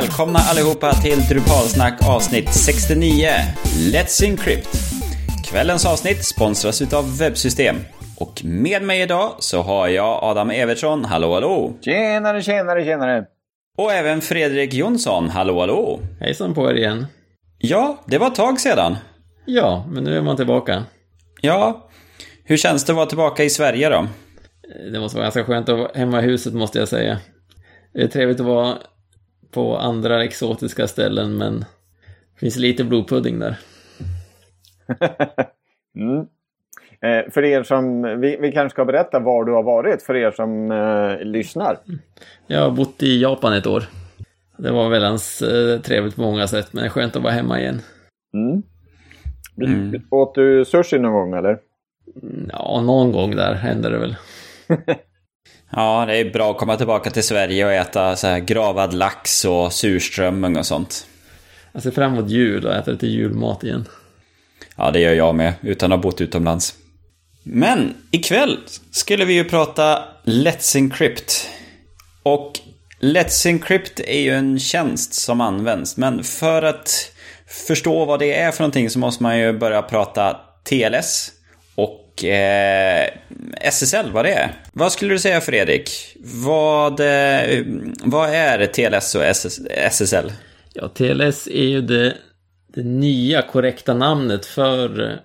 Välkomna allihopa till Drupalsnack avsnitt 69. Let's Encrypt. Kvällens avsnitt sponsras utav Webbsystem. Och med mig idag så har jag Adam Evertsson, hallå hallå! Tjenare, tjenare, tjenare! Och även Fredrik Jonsson, hallå hallå! Hejsan på er igen! Ja, det var ett tag sedan. Ja, men nu är man tillbaka. Ja, hur känns det att vara tillbaka i Sverige då? Det måste vara ganska skönt att vara hemma i huset måste jag säga. Det är trevligt att vara på andra exotiska ställen men det finns lite blodpudding där. mm. eh, för er som, vi, vi kanske ska berätta var du har varit för er som eh, lyssnar. Jag har bott i Japan ett år. Det var väldigt eh, trevligt på många sätt men det är skönt att vara hemma igen. Mm. Mm. Åt du sushi någon gång eller? Mm, ja, någon gång där händer det väl. ja, det är bra att komma tillbaka till Sverige och äta så här gravad lax och surströmming och sånt. Jag ser fram emot jul och äta lite julmat igen. Ja, det gör jag med, utan att ha bott utomlands. Men ikväll skulle vi ju prata Let's Encrypt. Och Let's Encrypt är ju en tjänst som används, men för att förstå vad det är för någonting så måste man ju börja prata TLS och eh, SSL, vad det är. Vad skulle du säga Fredrik? Vad, eh, vad är TLS och SS, SSL? Ja, TLS är ju det, det nya korrekta namnet för eh,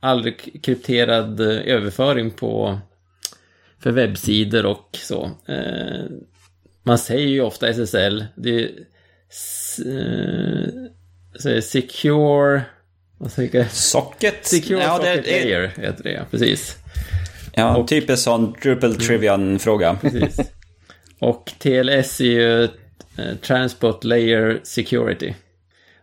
all krypterad eh, överföring på för webbsidor och så. Eh, man säger ju ofta SSL. Det är eh, så secure... Vad säger Socket? Secure ja, Socket det, Layer heter det, precis. Ja, och, typ en sån Drupal Trivian-fråga. Precis. Och TLS är ju eh, Transport Layer Security.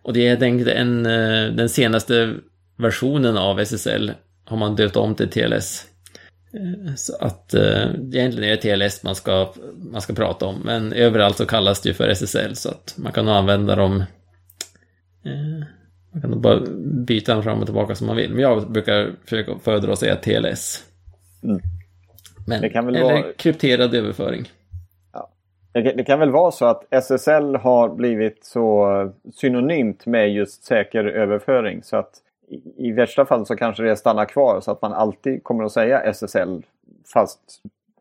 Och det är den, eh, den senaste versionen av SSL har man döpt om till TLS. Eh, så att egentligen är det TLS man ska, man ska prata om, men överallt så kallas det ju för SSL så att man kan använda dem man kan bara byta den fram och tillbaka som man vill. Men jag brukar försöka föredra att säga TLS. Mm. Men, eller vara... krypterad överföring. Ja. Det, det, kan väl vara så att SSL har blivit så synonymt med just säker överföring så att i, i värsta fall så kanske det stannar kvar så att man alltid kommer att säga SSL fast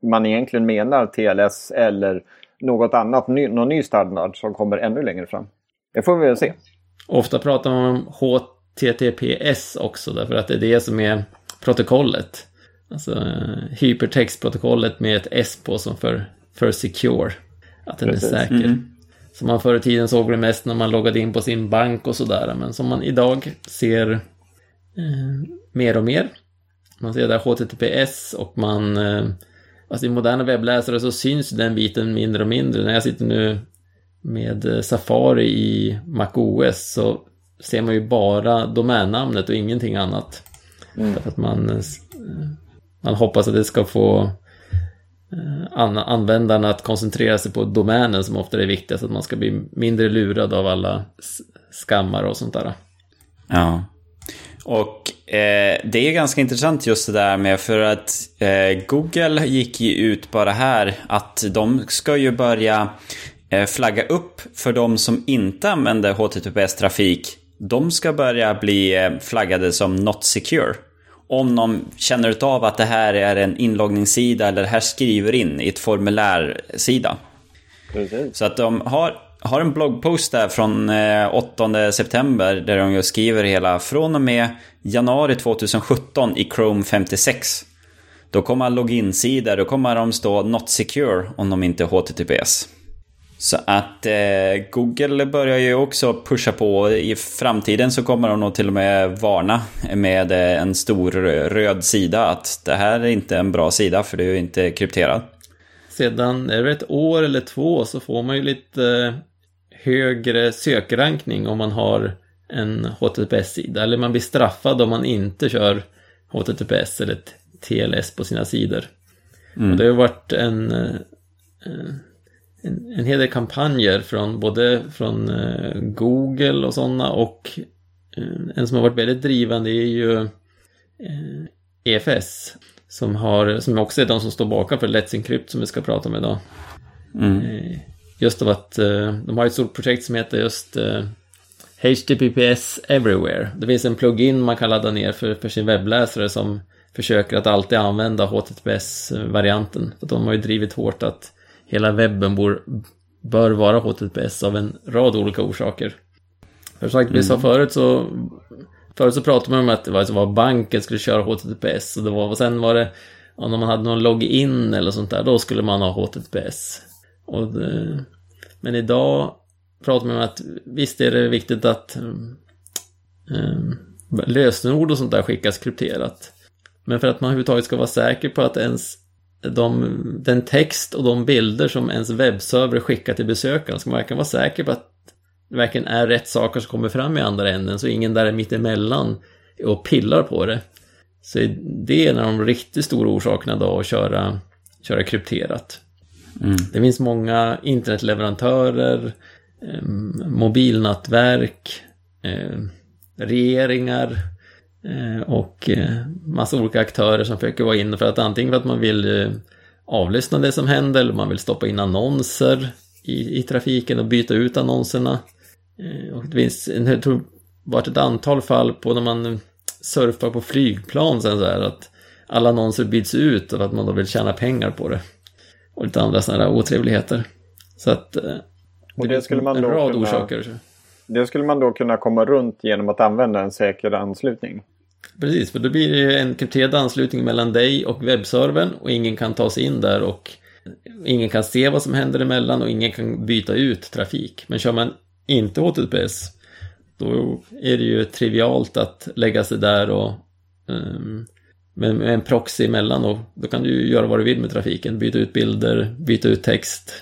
man egentligen menar TLS eller något annat, ny, någon ny standard som kommer ännu längre fram. Det får vi väl se. Ofta pratar man om HTTPS också därför att det är det som är protokollet. Alltså eh, hypertextprotokollet med ett S på som för, för secure. Att den Precis. är säker. Mm. Som man förr i tiden såg det mest när man loggade in på sin bank och sådär. Men som man idag ser eh, mer och mer. Man ser där HTTPS och man... Eh, alltså i moderna webbläsare så syns den biten mindre och mindre. När jag sitter nu med eh, Safari i MacOS så ser man ju bara domännamnet och ingenting annat. Mm. Därför att man, eh, man hoppas att det ska få eh, användarna att koncentrera sig på domänen som ofta är viktigast, att man ska bli mindre lurad av alla skammar och sånt där. Ja. Och eh, det är ganska intressant just det där med för att eh, Google gick ju ut det här att de ska ju börja Eh, flagga upp för de som inte använder HTTPS-trafik. De ska börja bli eh, flaggade som not secure. Om de känner av att det här är en inloggningssida eller det här skriver in i ett formulärsida. Precis. Så att de har, har en bloggpost där från 8 eh, september där de skriver hela från och med januari 2017 i Chrome 56. Då kommer login-sidor, då kommer de stå not secure om de inte är HTTPS. Så att eh, Google börjar ju också pusha på. I framtiden så kommer de nog till och med varna med eh, en stor röd sida att det här är inte en bra sida för det är ju inte krypterad. Sedan är det ett år eller två så får man ju lite eh, högre sökrankning om man har en HTTPS-sida. Eller man blir straffad om man inte kör HTTPS eller TLS på sina sidor. Mm. Och det har varit en eh, en, en hel del kampanjer från både från eh, Google och sådana och eh, en som har varit väldigt drivande är ju eh, EFS som, har, som också är de som står bakom för Let's Encrypt som vi ska prata om idag. Mm. just av att de har ett stort projekt som heter just HTTPS Everywhere. Det finns en plugin man kan ladda ner för, för sin webbläsare som försöker att alltid använda HTTPS-varianten. De har ju drivit hårt att hela webben bor, bör vara HTTPS av en rad olika orsaker. För sagt, vi sa mm. förut så Förut så pratade man om att det var, var banken skulle köra HTTPS och det var, och sen var det om man hade någon login eller sånt där, då skulle man ha HTTPS. Det, men idag pratar man om att visst är det viktigt att um, lösenord och sånt där skickas krypterat. Men för att man överhuvudtaget ska vara säker på att ens de, den text och de bilder som ens webbserver skickar till besökaren ska man verkligen vara säker på att det verkligen är rätt saker som kommer fram i andra änden så ingen där är mittemellan och pillar på det. Så det är en av de riktigt stora orsakerna då att köra, köra krypterat. Mm. Det finns många internetleverantörer, eh, mobilnätverk, eh, regeringar och eh, massa olika aktörer som försöker vara inne för att antingen för att man vill eh, avlyssna det som händer eller man vill stoppa in annonser i, i trafiken och byta ut annonserna. Eh, och det finns, jag tror, varit ett antal fall på när man surfar på flygplan sen så här att alla annonser byts ut och att man då vill tjäna pengar på det. Och lite andra sådana här otrevligheter. Så att eh, och det skulle man en rad kunna, orsaker. Det skulle man då kunna komma runt genom att använda en säker anslutning. Precis, för då blir det en krypterad anslutning mellan dig och webbservern och ingen kan ta sig in där och ingen kan se vad som händer emellan och ingen kan byta ut trafik. Men kör man inte HTTPS då är det ju trivialt att lägga sig där och um, med, med, en proxy emellan och då kan du ju göra vad du vill med trafiken. Byta ut bilder, byta ut text.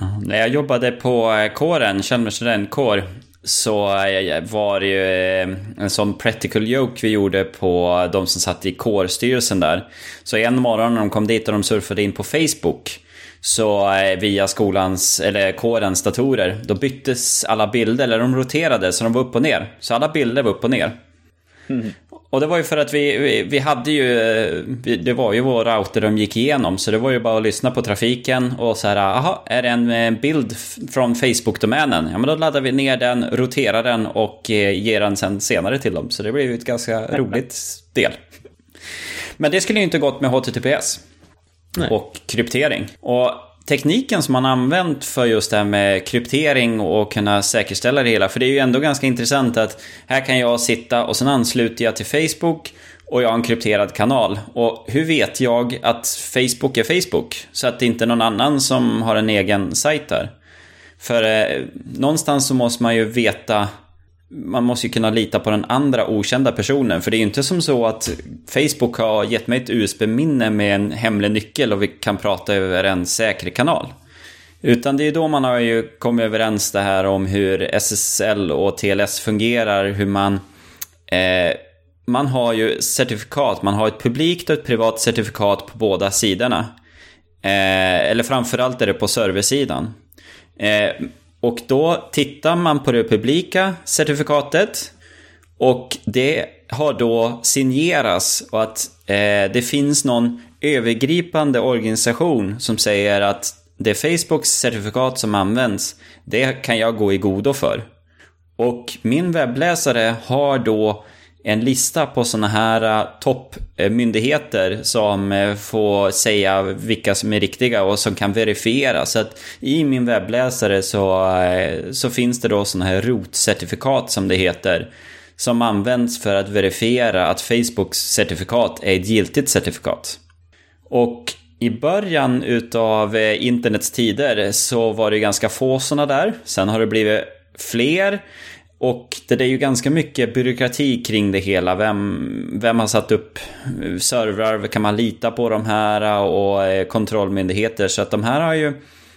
Ja, när jag jobbade på eh, kåren, Chalmers studentkår, så eh, var det ju eh, en sån practical joke vi gjorde på de som satt i kårstyrelsen där. Så en morgon när de kom dit och de surfade in på Facebook så eh, via skolans, eller kårens datorer, då byttes alla bilder, eller de roterade så de var upp och ner. Så alla bilder var upp och ner. Mm. Och det var ju för att vi, vi, vi hade ju, det var ju vår router de gick igenom, så det var ju bara att lyssna på trafiken och så här, aha, är det en bild från Facebook-domänen? Ja men då laddar vi ner den, roterar den och eh, ger den sen senare till dem. Så det blev ju ett ganska roligt del. Men det skulle ju inte gått med HTTPS. Nej. och kryptering. Och tekniken som man använt för just det här med kryptering och kunna säkerställa det hela. För det är ju ändå ganska intressant att här kan jag sitta och sen ansluter jag till Facebook och jag har en krypterad kanal. Och hur vet jag att Facebook är Facebook? Så att det inte är någon annan som har en egen sajt där. För eh, någonstans så måste man ju veta man måste ju kunna lita på den andra okända personen. För det är ju inte som så att Facebook har gett mig ett USB-minne med en hemlig nyckel och vi kan prata över en säker kanal. Utan det är då man har ju kommit överens det här om hur SSL och TLS fungerar, hur man... Eh, man har ju certifikat, man har ett publikt och ett privat certifikat på båda sidorna. Eh, eller framförallt är det på serversidan. Eh, och då tittar man på det publika certifikatet och det har då signerats och att eh, det finns någon övergripande organisation som säger att det Facebooks certifikat som används, det kan jag gå i godo för. Och min webbläsare har då en lista på sådana här äh, toppmyndigheter som äh, får säga vilka som är riktiga och som kan verifiera. Så att i min webbläsare så, äh, så finns det då sådana här rotcertifikat som det heter. Som används för att verifiera att Facebooks certifikat är ett giltigt certifikat. Och i början utav internets tider så var det ganska få sådana där. Sen har det blivit fler. Och det är ju ganska mycket byråkrati kring det hela. Vem, vem har satt upp servrar? Kan man lita på de här? Eh, och eh, kontrollmyndigheter. Så att de här har ju,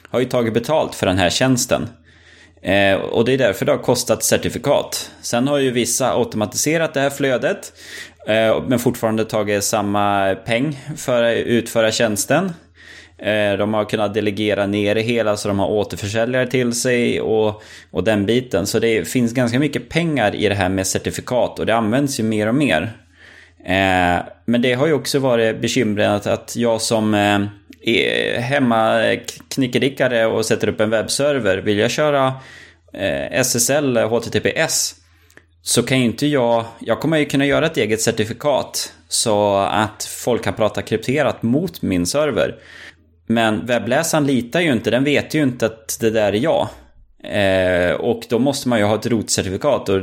har ju tagit betalt för den här tjänsten. Eh, och det är därför det har kostat certifikat. Sen har ju vissa automatiserat det här flödet. Eh, men fortfarande tagit samma peng för att utföra tjänsten. Eh, de har kunnat delegera ner det hela så de har återförsäljare till sig och, och den biten. Så det finns ganska mycket pengar i det här med certifikat och det används ju mer och mer. Eh, men det har ju också varit bekymret att jag som hemmaknickedickare hemma knickedickare och sätter upp en webbserver. Vill jag köra SSL, HTTPS, så kan ju inte jag... Jag kommer ju kunna göra ett eget certifikat så att folk kan prata krypterat mot min server. Men webbläsaren litar ju inte, den vet ju inte att det där är jag. Eh, och då måste man ju ha ett rotcertifikat. Och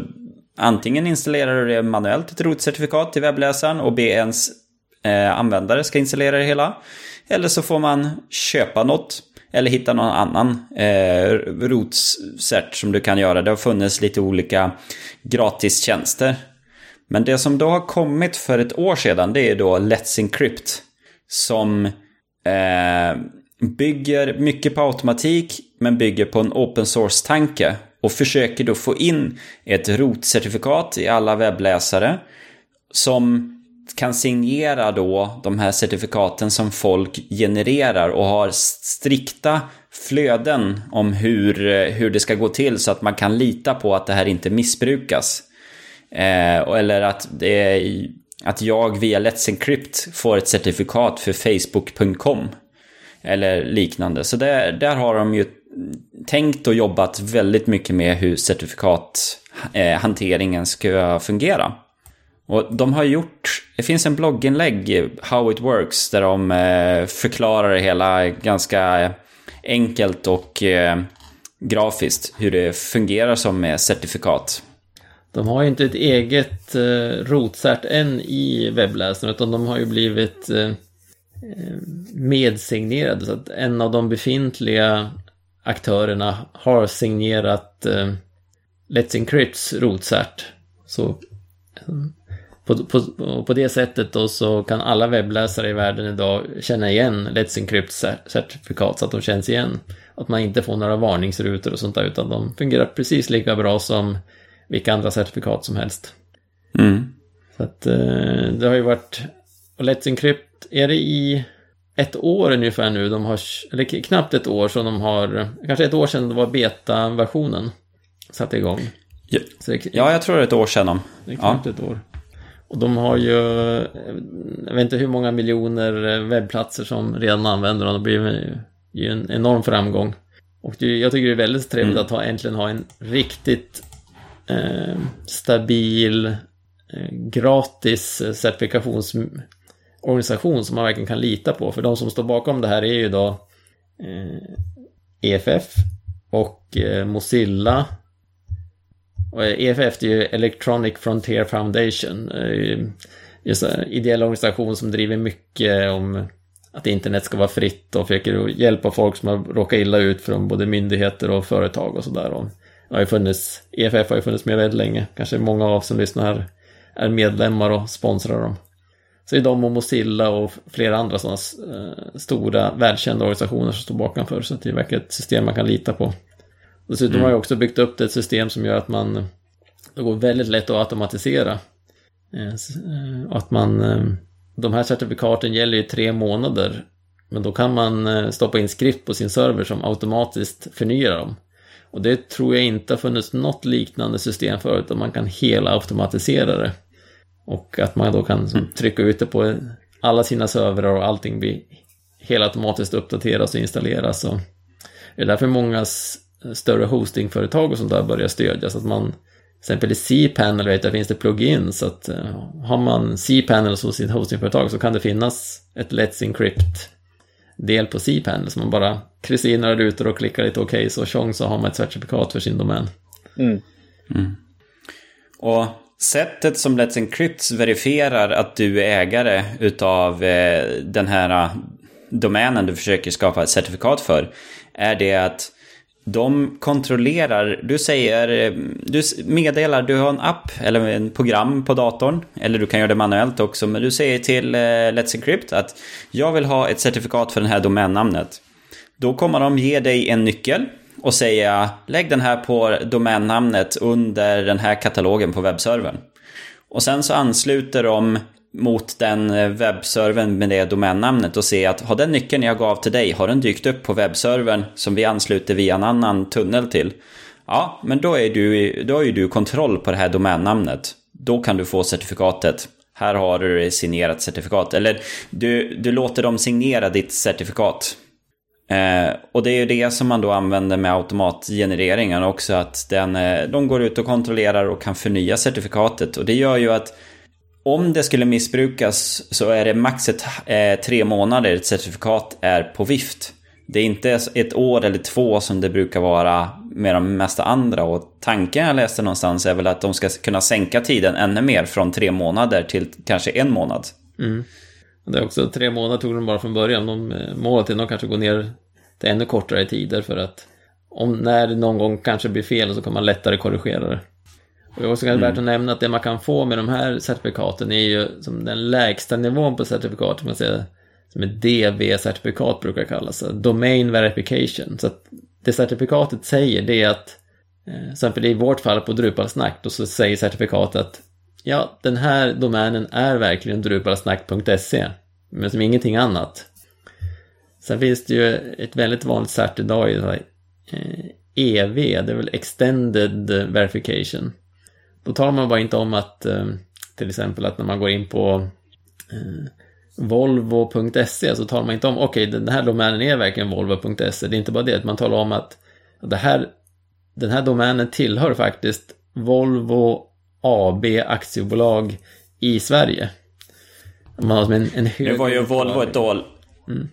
antingen installerar du det manuellt, ett rotcertifikat till webbläsaren och be ens eh, användare ska installera det hela. Eller så får man köpa något eller hitta någon annan eh, rotsert som du kan göra. Det har funnits lite olika gratistjänster. Men det som då har kommit för ett år sedan det är då Let's Encrypt. Som eh, bygger mycket på automatik men bygger på en open source-tanke. Och försöker då få in ett rotcertifikat i alla webbläsare. Som kan signera då de här certifikaten som folk genererar och har strikta flöden om hur, eh, hur det ska gå till så att man kan lita på att det här inte missbrukas. Eh, eller att, det är, att jag via Let's Encrypt får ett certifikat för Facebook.com. Eller liknande. Så där, där har de ju tänkt och jobbat väldigt mycket med hur certifikathanteringen eh, ska fungera. Och de har gjort, det finns en blogginlägg, How It Works, där de eh, förklarar det hela ganska enkelt och eh, grafiskt hur det fungerar som certifikat. De har ju inte ett eget eh, rotcert än i webbläsaren utan de har ju blivit eh, eh, medsignerade. Så att en av de befintliga aktörerna har signerat eh, Let's Encrypts rotcert. Så eh, på, på, på det sättet då så kan alla webbläsare i världen idag känna igen Let's Encrypts certifikat så att de känns igen. Att man inte får några varningsrutor och sånt där utan de fungerar precis lika bra som vilka andra certifikat som helst. Mm. Så att eh, det har ju varit, och Let's Encrypt, är det i ett år ungefär nu de har, eller knappt ett år som de har, kanske ett år sedan det var beta-versionen satte igång. Ja, det, ja, jag tror det är ett år sedan. Det är knappt ja. ett år. Och de har ju, jag vet inte hur många miljoner webbplatser som redan använder dem. Det blir ju en enorm framgång. Och jag tycker det är väldigt trevligt mm. att ha, äntligen ha en riktigt Eh, stabil, eh, gratis certifikationsorganisation som man verkligen kan lita på. För de som står bakom det här är ju då eh, EFF och Mozilla och EFF är ju Electronic Frontier Foundation. Just en ideell organisation som driver mycket om att internet ska vara fritt och försöker hjälpa folk som har råkat illa ut från både myndigheter och företag och sådär har ju funnits, EFF har ju funnits med väldigt länge. Kanske många av som lyssnar här är medlemmar och sponsrar dem. Så det är de och Mozilla och flera andra sådana eh, stora välkända organisationer som står bakom för. Så det är verkligen ett system man kan lita på. Dessutom mm. har jag också byggt upp ett system som gör att man det går väldigt lätt att automatisera. Eh, eh, att man, de här certifikaten gäller ju tre månader. Men då kan man stoppa in skrift på sin server som automatiskt förnyar dem. Och det tror jag inte har funnits något liknande system förut, där man kan hela automatisera det. Och att man då kan mm. trycka ut det på alla sina servrar och allting blir helautomatiskt uppdateras och installeras. Och det är därför många större hostingföretag och sånt där börjar stödjas. Att man, till exempel i cPanel vet jag, finns det plugins. Så att uh, har man cPanel hos sitt hostingföretag så kan det finnas ett Let's Encrypt del på cPanel. Så man bara kryssar in några rutor och klickar lite OK så tjong så har man ett certifikat för sin domän. Mm. Mm. Och sättet som Let's Encrypt verifierar att du är ägare utav eh, den här domänen du försöker skapa ett certifikat för är det att de kontrollerar, du säger, eh, du meddelar, du har en app eller en program på datorn. Eller du kan göra det manuellt också. Men du säger till eh, Let's Encrypt att jag vill ha ett certifikat för det här domännamnet. Då kommer de ge dig en nyckel och säga lägg den här på domännamnet under den här katalogen på webbservern. Och sen så ansluter de mot den eh, webbservern med det domännamnet och se att har den nyckeln jag gav till dig, har den dykt upp på webbservern som vi ansluter via en annan tunnel till? Ja, men då, är du, då har ju du kontroll på det här domännamnet. Då kan du få certifikatet. här har du signerat certifikat. Eller du, du låter dem signera ditt certifikat. Eh, och det är ju det som man då använder med automatgenereringen också. Att den, eh, de går ut och kontrollerar och kan förnya certifikatet. Och det gör ju att om det skulle missbrukas så är det max ett, eh, tre månader ett certifikat är på vift. Det är inte ett år eller två som det brukar vara med de mesta andra. Och tanken jag läste någonstans är väl att de ska kunna sänka tiden ännu mer från tre månader till kanske en månad. Mm. Det är också tre månader tog de bara från början. De, eh, målet är nog kanske gå ner till ännu kortare tider för att om när det någon gång kanske blir fel så kan man lättare korrigera det. Och det är också mm. värt att nämna att det man kan få med de här certifikaten är ju som den lägsta nivån på certifikat, man säger, som ett DV-certifikat brukar kallas, Domain Verification. Så att det certifikatet säger det är att, eh, för det i vårt fall på Drupalsnack, då så säger certifikatet att ja, den här domänen är verkligen drupalsnack.se, men som ingenting annat. Sen finns det ju ett väldigt vanligt cert idag EV, eh, e det är väl Extended Verification. Då talar man bara inte om att eh, till exempel att när man går in på Volvo.se så talar man inte om, okej okay, den här domänen är verkligen Volvo.se. Det är inte bara det, man talar om att det här, den här domänen tillhör faktiskt Volvo AB aktiebolag i Sverige. Man har en, en hög... Nu var ju Volvo ett dål... Mm.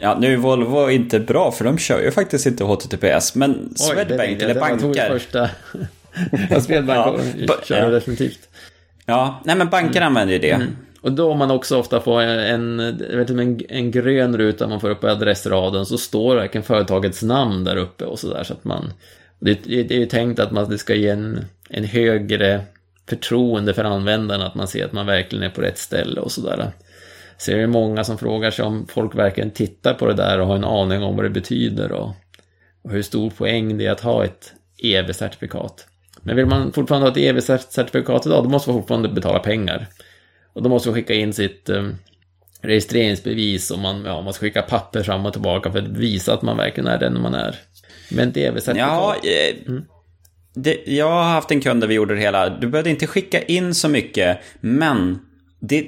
Ja, nu är Volvo inte bra för de kör ju faktiskt inte HTTPS. Men Swedbank eller banker... Första... Swedbank ja, kör ja. definitivt. Ja, nej men banker mm. använder ju det. Mm. Och då om man också ofta får en, vet inte, en, en grön ruta man får upp på adressraden så står verkligen företagets namn där uppe och sådär så att man det, det är ju tänkt att man, det ska ge en, en högre förtroende för användaren att man ser att man verkligen är på rätt ställe och sådär. Så är det många som frågar sig om folk verkligen tittar på det där och har en aning om vad det betyder och, och hur stor poäng det är att ha ett EV-certifikat. Men vill man fortfarande ha ett EV-certifikat idag, då måste man fortfarande betala pengar. Och då måste man skicka in sitt um, registreringsbevis och man, ja, man ska skicka papper fram och tillbaka för att visa att man verkligen är den man är. Men DV-certifikat? Ja, eh, mm. det, jag har haft en kund där vi gjorde det hela. Du behövde inte skicka in så mycket, men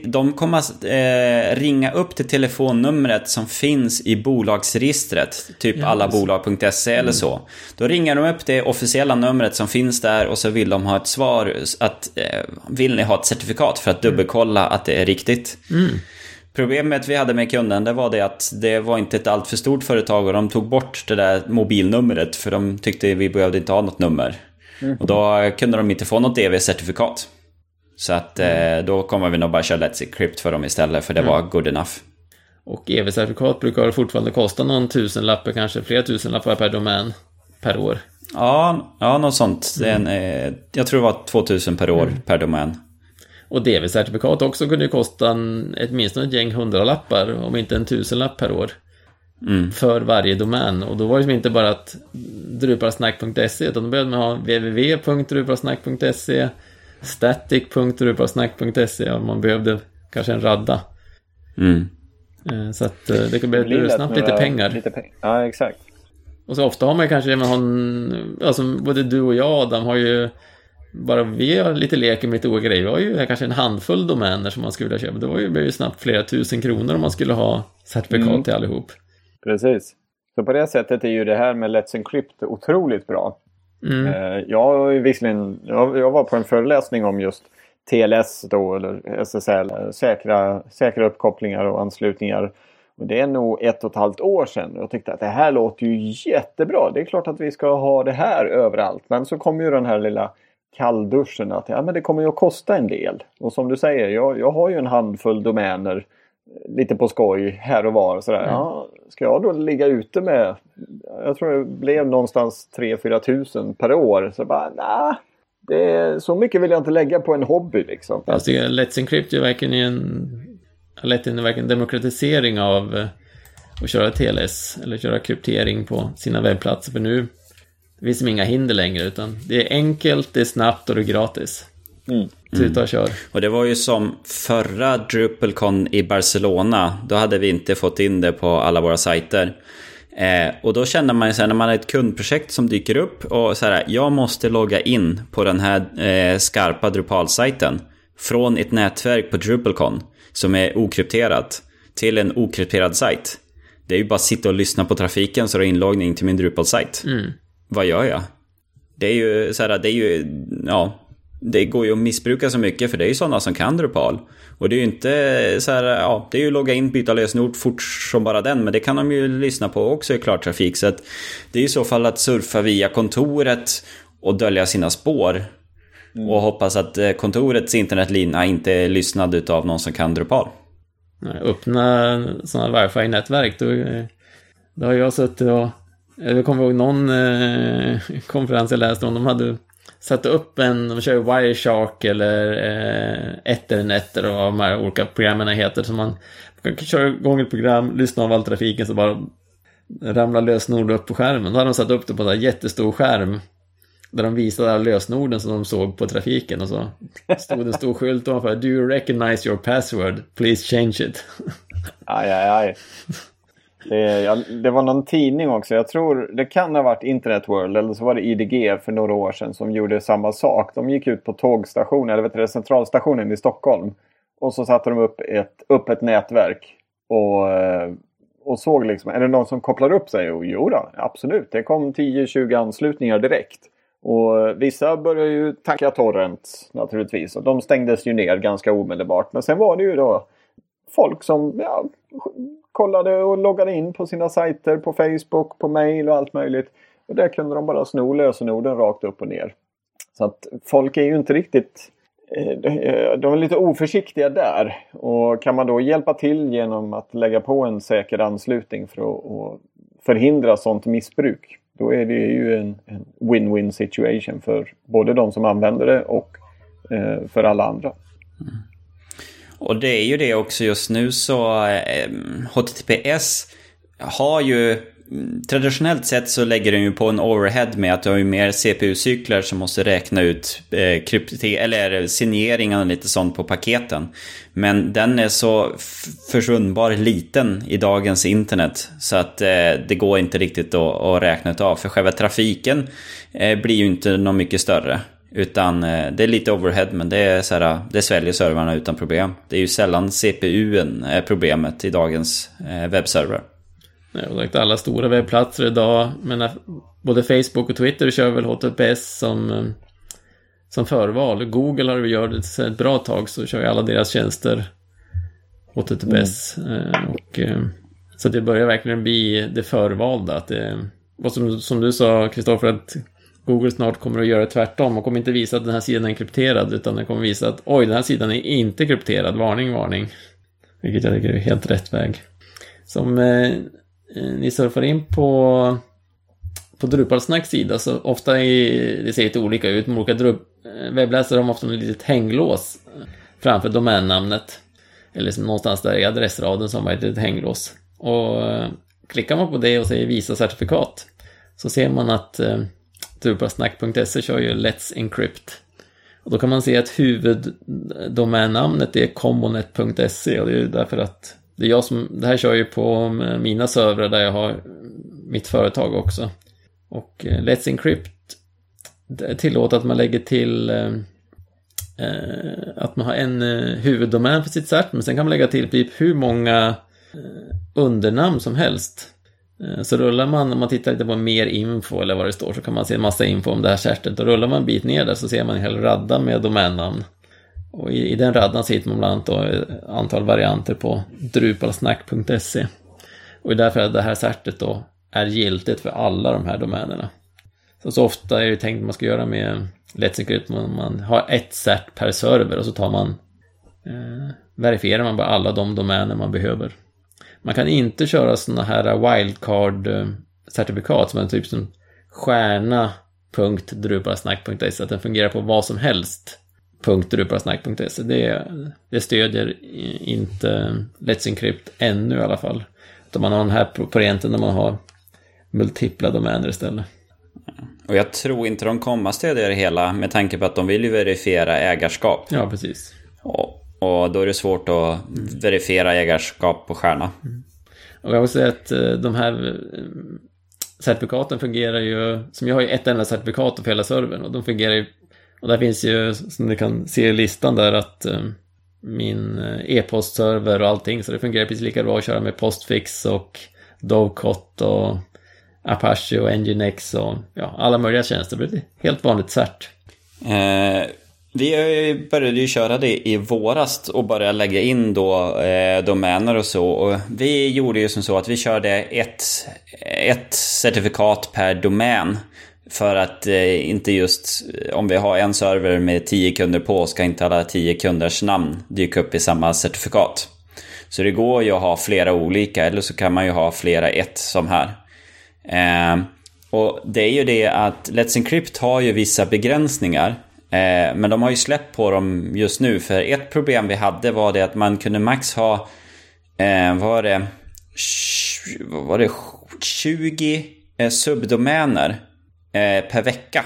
de kommer att eh, ringa upp till telefonnumret som finns i bolagsregistret. Typ ja, allabolag.se mm. eller så. Då ringer de upp det officiella numret som finns där och så vill de ha ett svar. Att, eh, vill ni ha ett certifikat för att mm. dubbelkolla att det är riktigt? Mm. Problemet vi hade med kunden det var det att det var inte ett alltför stort företag och de tog bort det där mobilnumret för de tyckte vi behövde inte ha något nummer. Mm. Och då kunde de inte få något DV-certifikat. Så att mm. eh, då kommer vi nog bara köra Let's Encrypt för dem istället för det mm. var good enough. Och EV-certifikat brukar fortfarande kosta någon tusenlapp, kanske flera tusenlappar per domän per år. Ja, ja något sånt. Det är en, eh, jag tror det var 2000 per år mm. per domän. Och DV-certifikat också kunde ju kosta en, åtminstone ett gäng hundralappar, om inte en tusenlapp per år. Mm. För varje domän. Och då var det liksom inte bara att drupalsnack.se, utan då behövde man ha www.drupalsnack.se, static.drupalsnack.se, och man behövde kanske en radda. Mm. Eh, så att eh, det blev snabbt lite pengar. Lite peng ja, exakt. Och så ofta har man kanske, man har en, alltså både du och jag Adam har ju bara vi har lite leker med lite olika grejer. Vi har ju kanske en handfull domäner som man skulle vilja köpa. Det var ju, ju snabbt flera tusen kronor om man skulle ha certifikat mm. till allihop. Precis. Så på det sättet är ju det här med Let's Encrypt otroligt bra. Mm. Eh, jag, visserligen, jag var på en föreläsning om just TLS då, eller SSL, eh, säkra, säkra uppkopplingar och anslutningar. Och det är nog ett och ett halvt år sedan. Jag tyckte att det här låter ju jättebra. Det är klart att vi ska ha det här överallt. Men så kom ju den här lilla kallduschen att ja, men det kommer ju att kosta en del. Och som du säger, jag, jag har ju en handfull domäner lite på skoj här och var. Sådär. Mm. Ja, ska jag då ligga ute med, jag tror det blev någonstans 3-4 tusen per år. Så bara, nah, det är, så mycket vill jag inte lägga på en hobby liksom. Alltså, Let's Encrypt är verkligen en, lett till en demokratisering av eh, att köra TLS eller köra kryptering på sina webbplatser. För nu det finns inga hinder längre utan det är enkelt, det är snabbt och det är gratis. Mm. Tuta och kör. Och det var ju som förra DrupalCon i Barcelona. Då hade vi inte fått in det på alla våra sajter. Eh, och då känner man ju så här, när man har ett kundprojekt som dyker upp och så här, jag måste logga in på den här eh, skarpa Drupal-sajten. från ett nätverk på DrupalCon som är okrypterat till en okrypterad sajt. Det är ju bara att sitta och lyssna på trafiken så det är inloggning till min Drupal-sajt. Mm. Vad gör jag? Det är ju så här, det är ju, ja, det går ju att missbruka så mycket för det är ju sådana som kan Drupal. Och det är ju inte så här, ja, det är ju logga in, byta lösenord fort som bara den, men det kan de ju lyssna på också i klartrafik. Så att det är i så fall att surfa via kontoret och dölja sina spår. Mm. Och hoppas att eh, kontorets internetlina inte är lyssnad utav någon som kan Drupal. Öppna sådana wifi-nätverk, då, då har jag suttit och jag kommer ihåg någon eh, konferens jag läste om, de hade Satte upp en, de kör Wireshark eller eh, Ethernet eller vad de här olika programmen heter. Så man kan köra igång ett program, lyssna av all trafiken så bara ramlar lösenord upp på skärmen. Då hade de satt upp det på en jättestor skärm. Där de visade alla lösenorden som de såg på trafiken och så stod en stor skylt ovanför. Do you recognize your password? Please change it. Aj, aj, aj. Det, ja, det, var någon tidning också. Jag tror det kan ha varit Internet World eller så var det IDG för några år sedan som gjorde samma sak. De gick ut på tågstationen, eller vet du, centralstationen i Stockholm. Och så satte de upp ett, upp ett nätverk. Och, eh, och såg liksom, är det någon som kopplar upp sig? Och, jo då, absolut. Det kom 10-20 anslutningar direkt. Och vissa började ju tanka torrent naturligtvis. Och de stängdes ju ner ganska omedelbart. Men sen var det ju då folk som ja, kollade och loggade in på sina sajter på Facebook, på mail och allt möjligt. Och där kunde de bara sno lösenorden rakt upp och ner. Så att folk är ju inte riktigt eh, eh, de är lite oförsiktiga där. Och kan man då hjälpa till genom att lägga på en säker anslutning för att förhindra sånt missbruk. Då är det ju en win-win situation för både de som använder det och eh, för alla andra. Mm. Och det är ju det också just nu så eh, HTTPS har ju mm, Traditionellt sett så lägger den ju på en overhead med att du har ju mer CPU-cykler som måste räkna ut eh, eller signeringen och lite sånt på paketen. Men den är så försvunnbar liten i dagens internet så att eh, det går inte riktigt att, att räkna av. För själva trafiken eh, blir ju inte något mycket större. Utan eh, det är lite overhead men det, är så här, det sväljer servrarna utan problem. Det är ju sällan CPUn är problemet i dagens eh, webbserver. Alla stora webbplatser idag, men både Facebook och Twitter kör väl HTTPS som, eh, som förval. Google har gjort det ett bra tag så kör ju alla deras tjänster HTTPS. Mm. Och, så det börjar verkligen bli det förvalda. Att det, och som, som du sa, Kristoffer, att Google snart kommer att göra tvärtom och kommer inte visa att den här sidan är krypterad utan den kommer visa att oj, den här sidan är inte krypterad, varning, varning. Vilket jag tycker är helt rätt väg. Som eh, eh ni surfar in på på Drupalsnacks sida så ofta är, det ser lite olika ut. men olika drup, eh, webbläsare har ofta ett litet hänglås eh, framför domännamnet. Eller någonstans där i adressraden som har ett litet hänglås. Och eh, klickar man på det och säger visa certifikat så ser man att eh, Turbasnack.se kör ju Let's Encrypt. Och då kan man se att huvuddomännamnet är combonet.se och det är ju därför att det är jag som, det här kör ju på mina servrar där jag har mitt företag också. Och eh, Let's Encrypt tillåter att man lägger till eh, eh att man har en eh, huvuddomän för sitt cert, men sen kan man lägga till typ hur många undernamn som helst. Eh, så rullar man, om man tittar lite på mer info eller vad det står, så kan man se en massa info om det här certet. Och rullar man en bit ner där så ser man en hel radda med domännamn. Och i, i den raddan så hittar man bland annat då ett antal varianter på drupalsnack.se. Och det är därför att det här certet då är giltigt för alla de här domänerna. Så, så ofta är det tänkt att man ska göra med Let's Encrypt, man, man har ett cert per server och så tar man eh, verifierar man bara alla de domäner man behöver. Man kan inte köra sådana här wildcard-certifikat som är typ som stjärna.drupalsnack.se, att den fungerar på vad som helst. .drupalsnack.se. Det, det stödjer inte Let's Encrypt ännu i alla fall. Utan man har den här varianten där man har multipla domäner istället. Och jag tror inte de kommer stödja det hela med tanke på att de vill ju verifiera ägarskap. Ja, precis. Och och då är det svårt att verifiera ägarskap på stjärna. Mm. Och jag vill säga att eh, de här eh, certifikaten fungerar ju, som jag har ju ett enda certifikat för hela servern och de fungerar ju Och där finns ju, som ni kan se i listan där, att eh, min e-postserver och allting, så det fungerar precis lika bra att köra med Postfix och Dovecot och Apache och Nginx och ja, alla möjliga tjänster. Det blir helt vanligt cert. Eh, vi började ju köra det i våras och började lägga in då eh, domäner och så. Och vi gjorde ju som så att vi körde ett, ett certifikat per domän. För att eh, inte just, eh, om vi har en server med 10 kunder på, ska inte alla 10 kunders namn dyka upp i samma certifikat. Så det går ju att ha flera olika, eller så kan man ju ha flera ett som här. Eh, och det är ju det att Let's Encrypt har ju vissa begränsningar. Eh, men de har ju släppt på dem just nu. För ett problem vi hade var det att man kunde max ha, eh, var det, var det 20 eh, subdomäner eh, per vecka.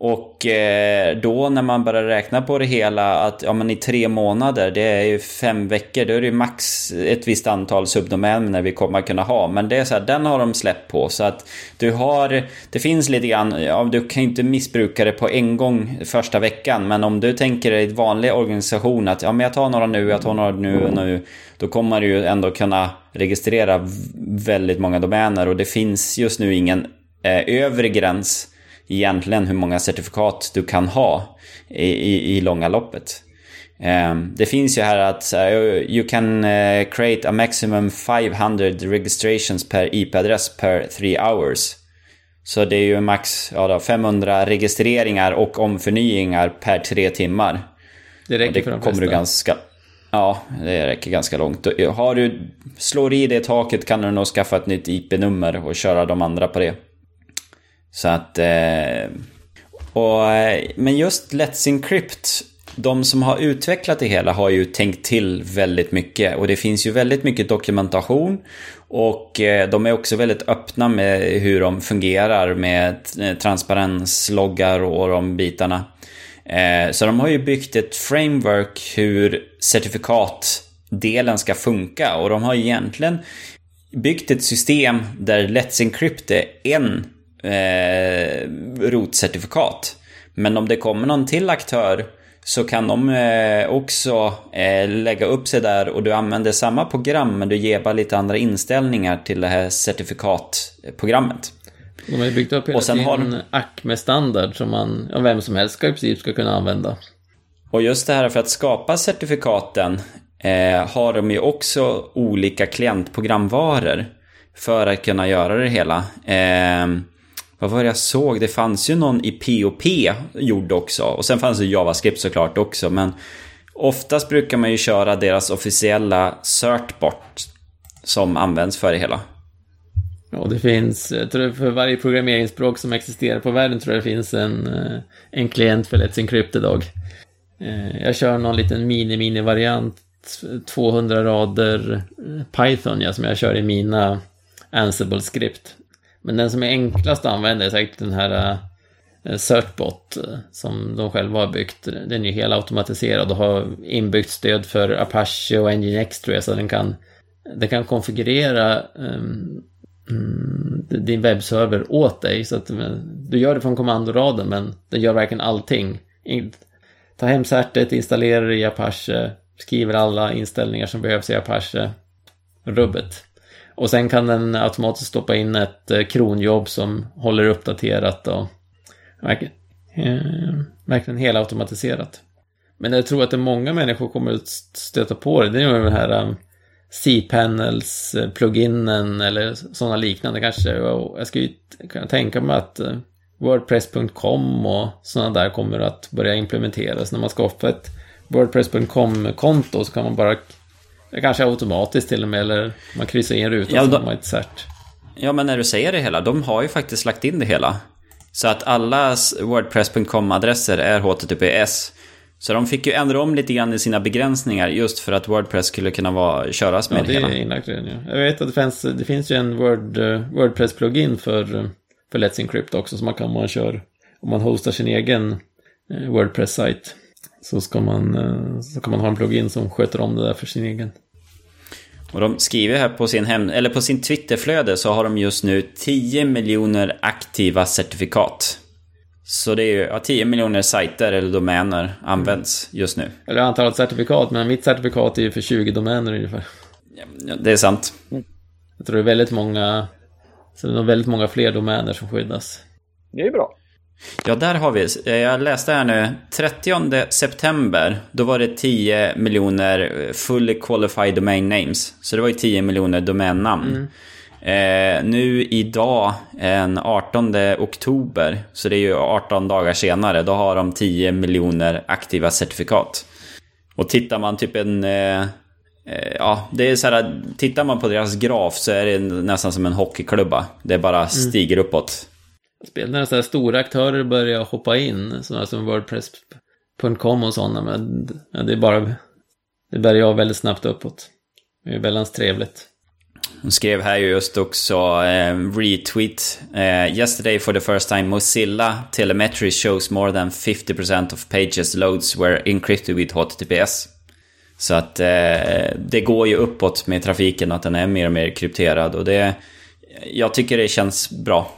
Och eh, då när man börjar räkna på det hela att ja, men i tre månader, det är ju fem veckor, då är det ju max ett visst antal subdomäner vi kommer kunna ha. Men det är så här, den har de släppt på. Så att du har, det finns lite grann, ja, du kan ju inte missbruka det på en gång första veckan. Men om du tänker dig en vanlig organisation att ja, men jag tar några nu, jag tar några nu och nu. Då kommer du ju ändå kunna registrera väldigt många domäner och det finns just nu ingen eh, övre gräns egentligen hur många certifikat du kan ha i, i, i långa loppet. Um, det finns ju här att uh, you can uh, create a maximum 500 registrations per IP-adress per 3 hours. Så det är ju max ja då, 500 registreringar och omförnyingar per 3 timmar. Det räcker det för de kommer flesta. du ganska, Ja, det räcker ganska långt. Har du, slår i det taket kan du nog skaffa ett nytt IP-nummer och köra de andra på det. Så att... Eh, och, eh, men just Let's Encrypt, de som har utvecklat det hela har ju tänkt till väldigt mycket. Och det finns ju väldigt mycket dokumentation. Och eh, de är också väldigt öppna med hur de fungerar med eh, transparensloggar och de bitarna. Eh, så de har ju byggt ett framework hur certifikatdelen ska funka. Och de har egentligen byggt ett system där Let's Encrypt är en eh, rotcertifikat. Men om det kommer någon till aktör så kan de eh, också eh, lägga upp sig där och du använder samma program men du ger bara lite andra inställningar till det här certifikatprogrammet. De har ju byggt upp hela sin har... ACME-standard som man, ja, vem som helst ska i princip ska kunna använda. Och just det här för att skapa certifikaten eh, har de ju också olika klientprogramvaror för att kunna göra det hela. Vad var det jag såg? Det fanns ju någon i POP gjord också. Och sen fanns det JavaScript såklart också. Men oftast brukar man ju köra deras officiella certbot som används för det hela. Ja, det finns, eh, jag tror för varje programmeringsspråk som existerar på världen tror jag det finns en, eh, en klient för Let's Encrypt idag. Eh, jag kör någon liten mini-mini-variant, 200 rader Python, ja, som jag kör i mina Ansible-skript. Men den som är enklast att använda är säkert den här eh, Certbot eh, som de själva har byggt. Den är ju helt automatiserad och har inbyggt stöd för Apache och Nginx tror jag, så den kan, den kan konfigurera um, din webbserver åt dig. Så att du gör det från kommandoraden men den gör verkligen allting. Ta hem certet, installera det i Apache, skriver alla inställningar som behövs i Apache. Rubbet. Och sen kan den automatiskt stoppa in ett eh, kronjobb som håller uppdaterat och verkligen, eh, verkligen helautomatiserat. Men jag tror att det många människor kommer att stöta på det. Det är ju den här eh, C-panels eh, pluginen eller sådana liknande kanske. Jag skulle ju kunna tänka mig att Wordpress.com och sådana där kommer att börja implementeras. När man skapar ett Wordpress.com-konto så kan man bara Kanske automatiskt till och med, eller man kryssar in rutan ja, så har man ett cert. Ja, men när du säger det hela, de har ju faktiskt lagt in det hela. Så att alla Wordpress.com-adresser är HTTPS. Så de fick ju ändra om lite grann i sina begränsningar just för att Wordpress skulle kunna vara, köras med ja, det hela. Det är inlagt redan ja. Jag vet att det finns, det finns ju en Word, uh, Wordpress-plugin för, för Let's Encrypt också som man kan man kör om man hostar sin egen uh, Wordpress-sajt. Så, ska man, uh, så kan man ha en plugin som sköter om det där för sin egen. Och de skriver här på sin, hem, eller på sin Twitterflöde så har de just nu 10 miljoner aktiva certifikat. Så det är ju ja, 10 miljoner sajter eller domäner används just nu. Eller antalet certifikat, men mitt certifikat är ju för 20 domäner ungefär. Ja, det är sant. Jag tror det är väldigt många, så det är väldigt många fler domäner som skyddas. Det är bra. Ja, där har vi. Jag läste här nu. 30 september, då var det 10 miljoner fully qualified domain names. Så det var ju 10 miljoner domännamn. Mm. Eh, nu idag, den 18 oktober, så det är ju 18 dagar senare, då har de 10 miljoner aktiva certifikat. Och tittar man typ en... Eh, eh, ja, det är så här, tittar man på deras graf så är det nästan som en hockeyklubba. Det bara mm. stiger mm. uppåt. När så här stora aktörer börjar hoppa in, sådana som Wordpress.com och sådana, men det är bara... Det börjar väldigt snabbt uppåt. Det är väldigt trevligt. Hon skrev här just också eh, retweet. Eh, Yesterday for the first time Mozilla telemetry shows more than 50% of pages loads were encrypted with HTTPS. Så att eh, det går ju uppåt med trafiken, att den är mer och mer krypterad. Och det, jag tycker det känns bra.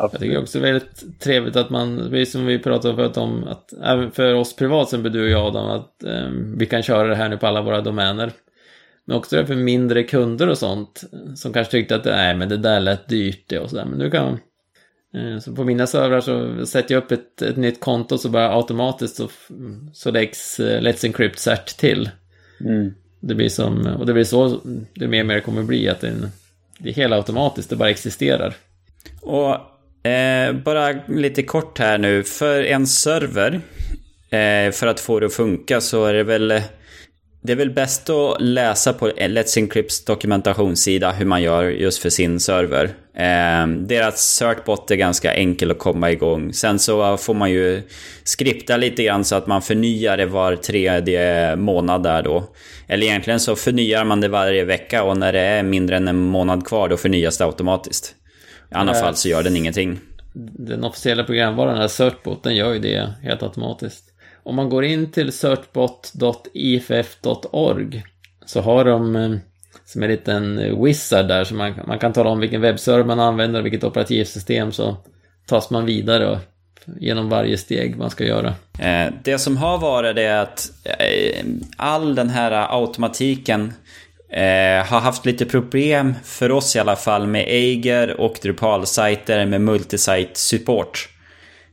Mm. Jag tycker också det är väldigt trevligt att man, som vi pratade förut om, att även för oss privat, som du och jag Adam, att eh, vi kan köra det här nu på alla våra domäner. Men också för mindre kunder och sånt som kanske tyckte att nej men det där lät dyrt det och sådär. Men nu kan eh, så på mina servrar så sätter jag upp ett, ett nytt konto så bara automatiskt så, så läggs uh, Let's Encrypt cert till. Mm. Det blir som, och det blir så det mer och mer kommer bli att det, det är helt automatiskt, det bara existerar. Och eh, bara lite kort här nu, för en server, eh, för att få det att funka så är det väl eh, det är väl bäst att läsa på eh, Let's Encrypts dokumentationssida hur man gör just för sin server. Eh, deras certbot är ganska enkel att komma igång. Sen så får man ju skripta lite grann så att man förnyar det var tredje månad där då. Eller egentligen så förnyar man det varje vecka och när det är mindre än en månad kvar då förnyas det automatiskt. I annat fall så gör den ingenting. Den officiella programvaran, den här certbot, den gör ju det helt automatiskt. Om man går in till searchbot.iff.org så har de eh, som en liten wizard där så man, man kan tala om vilken webbserver man använder och vilket operativsystem så tas man vidare genom varje steg man ska göra. Eh, det som har varit det är att eh, all den här automatiken Eh, har haft lite problem för oss i alla fall med Eiger och Drupal-sajter med multisite support.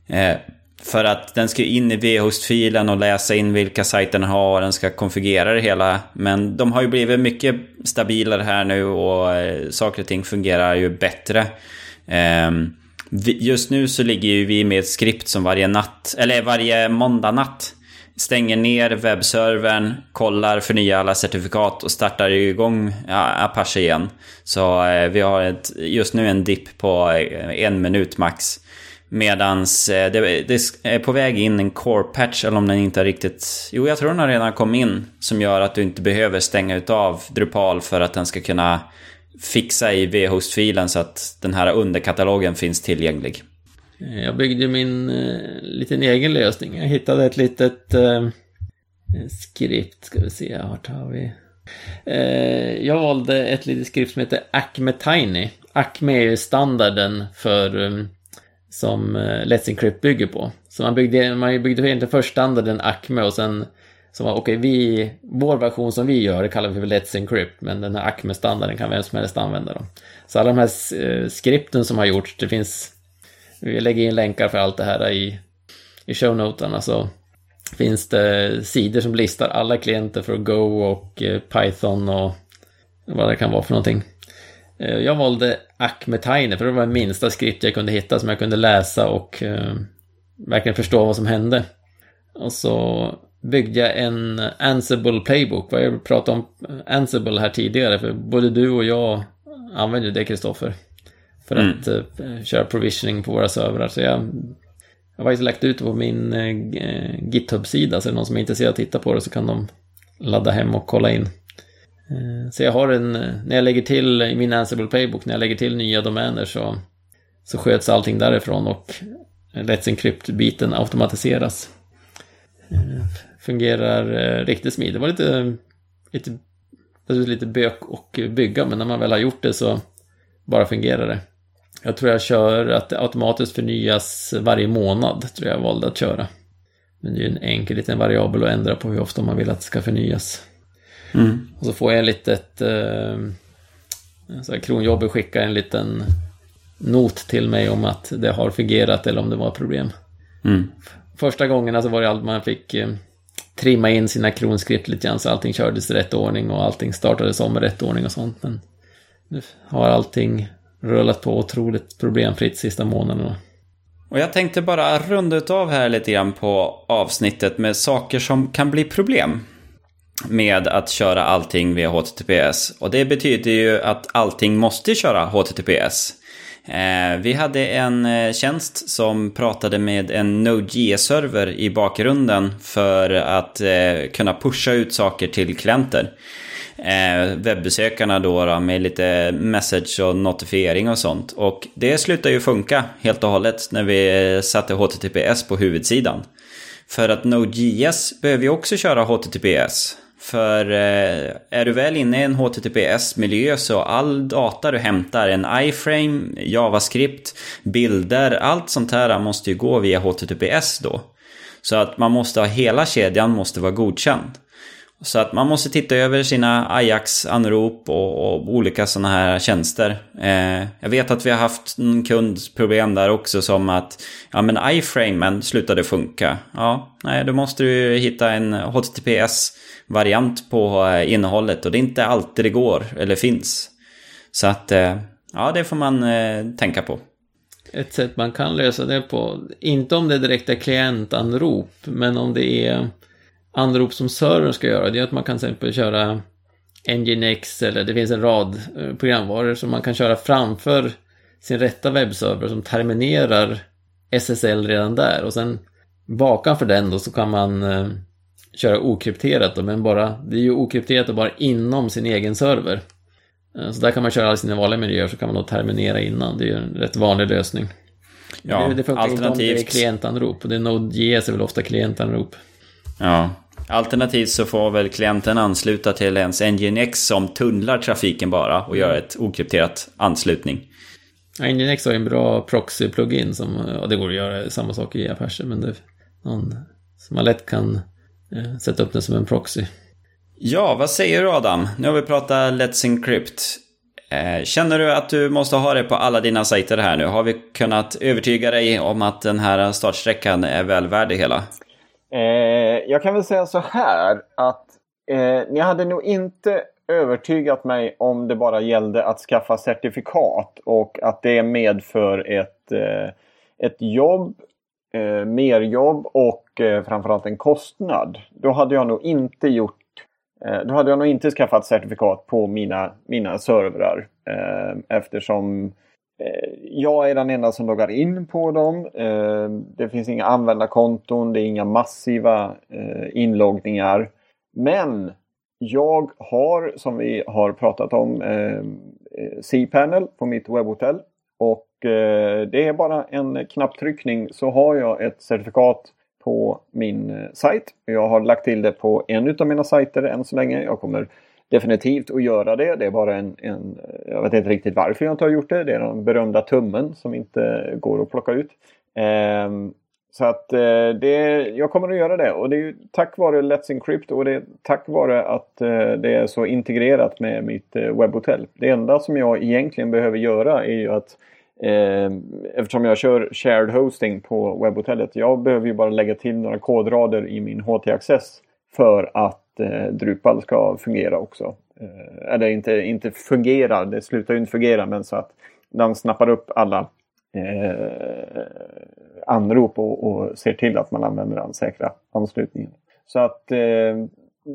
Eh, för att den ska in i vhost-filen och läsa in vilka sajter den har och den ska konfigurera det hela. Men de har ju blivit mycket stabilare här nu och eh, saker och ting fungerar ju bättre. Ehm, just nu så ligger ju vi med ett skript som varje natt, eller varje måndag natt stänger ner webbservern, kollar, förnyar alla certifikat och startar igång Apache igen. Så eh, vi har ett, just nu en dipp på eh, en minut max. Medans eh, det, det, är på väg in en core patch, eller om den inte har riktigt... Jo, jag tror den har redan kommit in. Som gör att du inte behöver stänga utav Drupal för att den ska kunna fixa i vhost-filen så att den här underkatalogen finns tillgänglig. Eh, jag byggde min eh, liten egen lösning. Jag hittade ett litet eh, skript, ska vi se, vart har vi? Eh, jag valde ett litet skript som heter Acme Tiny. Acme är ju standarden för um, som eh, Let's Encrypt bygger på. Så man byggde, man byggde egentligen först standarden Acme och sen så var okej, okay, vi, vår version som vi gör det kallar vi för Let's Encrypt, men den här Acme-standarden kan vem som helst använda. Då. Så alla de här eh, skripten som har gjorts, det finns, vi lägger in länkar för allt det här i, i shownoterna, så finns det sidor som listar alla klienter för Go och eh, Python och vad det kan vara för någonting. Eh, jag valde Acme för det var det minsta skript jag kunde hitta som jag kunde läsa och eh, verkligen förstå vad som hände. Och så byggde jag en Ansible Playbook. Vad jag pratade om Ansible här tidigare, för både du och jag använder det, Kristoffer. För mm. att eh, köra provisioning på våra servrar. Så jag, jag har faktiskt lagt ut det på min eh, GitHub-sida, så är det någon som är intresserad av att titta på det så kan de ladda hem och kolla in. Eh, så jag har en, när jag lägger till i min Ansible Playbook, när jag lägger till nya domäner så, så sköts allting därifrån och Let's Encrypt-biten automatiseras. Fungerar riktigt smidigt. Det var lite, lite, lite bök och bygga, men när man väl har gjort det så bara fungerar det. Jag tror jag kör att det automatiskt förnyas varje månad, tror jag valde att köra. Men det är ju en enkel liten variabel att ändra på hur ofta man vill att det ska förnyas. Mm. Och så får jag ett litet... Eh, kronjobbet skickar en liten not till mig om att det har fungerat eller om det var problem. Mm. Första gångerna så var det allt man fick eh, trimma in sina kronskript lite grann så allting kördes i rätt ordning och allting startades om i rätt ordning och sånt. Men nu har allting rullat på otroligt problemfritt sista månaderna. Och jag tänkte bara runda av här lite grann på avsnittet med saker som kan bli problem med att köra allting via HTTPS. Och det betyder ju att allting måste köra HTTPS. Eh, vi hade en eh, tjänst som pratade med en Node.js-server i bakgrunden för att eh, kunna pusha ut saker till klienter. Eh, webbesökarna då, med lite message och notifiering och sånt. Och det slutade ju funka helt och hållet när vi satte HTTPS på huvudsidan. För att Node.js behöver ju också köra HTTPS. För eh, är du väl inne i en HTTPS-miljö så all data du hämtar, en iframe, JavaScript, bilder, allt sånt här måste ju gå via HTTPS då. Så att man måste ha hela kedjan måste vara godkänd. Så att man måste titta över sina Ajax-anrop och, och, olika sådana här tjänster. Eh, jag vet att vi har haft en kundproblem där också som att ja men iframen slutade funka. Ja, nej då måste du hitta en HTTPS variant på eh, innehållet och det är inte alltid det går eller finns. Så att eh, ja, det får man eh, tänka på. Ett sätt man kan lösa det på, inte om det direkt är klientanrop, men om det är anrop som servern ska göra, det är att man kan till exempel köra Nginx eller det finns en rad programvaror som man kan köra framför sin rätta webbserver som terminerar SSL redan där och sen bakom för den då så kan man köra okrypterat då, men bara, det är ju okrypterat och bara inom sin egen server. Eh, så där kan man köra alla sina vanliga miljöer så kan man då terminera innan. Det är ju en rätt vanlig lösning. Ja, det, det funkar alternativt... inte om det är klientanrop. Och det är Node.js är väl ofta klientanrop. Ja, Alternativt så får väl klienten ansluta till ens Nginx som tunnlar trafiken bara och gör ett okrypterat anslutning. Nginx har ju en bra proxy-plugin som, och det går att göra samma sak i Apache, men det är någon som man lätt kan Eh, sätta upp den som en proxy. Ja, vad säger du Adam? Nu har vi pratat Let's Encrypt. Eh, känner du att du måste ha det på alla dina sajter här nu? Har vi kunnat övertyga dig om att den här startsträckan är väl värd det hela? Eh, jag kan väl säga så här att eh, ni hade nog inte övertygat mig om det bara gällde att skaffa certifikat och att det medför ett, eh, ett jobb eh, merjobb och eh, framförallt en kostnad. Då hade jag nog inte gjort eh, då hade jag nog inte skaffat certifikat på mina, mina servrar. Eh, eftersom eh, Eh, jag är den enda som loggar in på dem. Eh, det finns inga användarkonton, det är inga massiva eh, inloggningar. Men jag har, som vi har pratat om, C-panel på mitt webbhotell. Och det är bara en knapptryckning så har jag ett certifikat på min sajt. Jag har lagt till det på en av mina sajter än så länge. Jag kommer definitivt att göra det. Det är bara en, en jag vet inte riktigt varför jag inte har gjort det. Det är den berömda tummen som inte går att plocka ut. Eh, så att eh, det, jag kommer att göra det och det är ju tack vare Let's Encrypt och det är tack vare att eh, det är så integrerat med mitt eh, webbhotell. Det enda som jag egentligen behöver göra är ju att Eh, eftersom jag kör shared hosting på webbhotellet. Jag behöver ju bara lägga till några kodrader i min HT-access för att eh, Drupal ska fungera också. Eh, eller inte, inte fungera, det slutar ju inte fungera men så att den snappar upp alla eh, anrop och, och ser till att man använder den säkra anslutningen. Så att eh,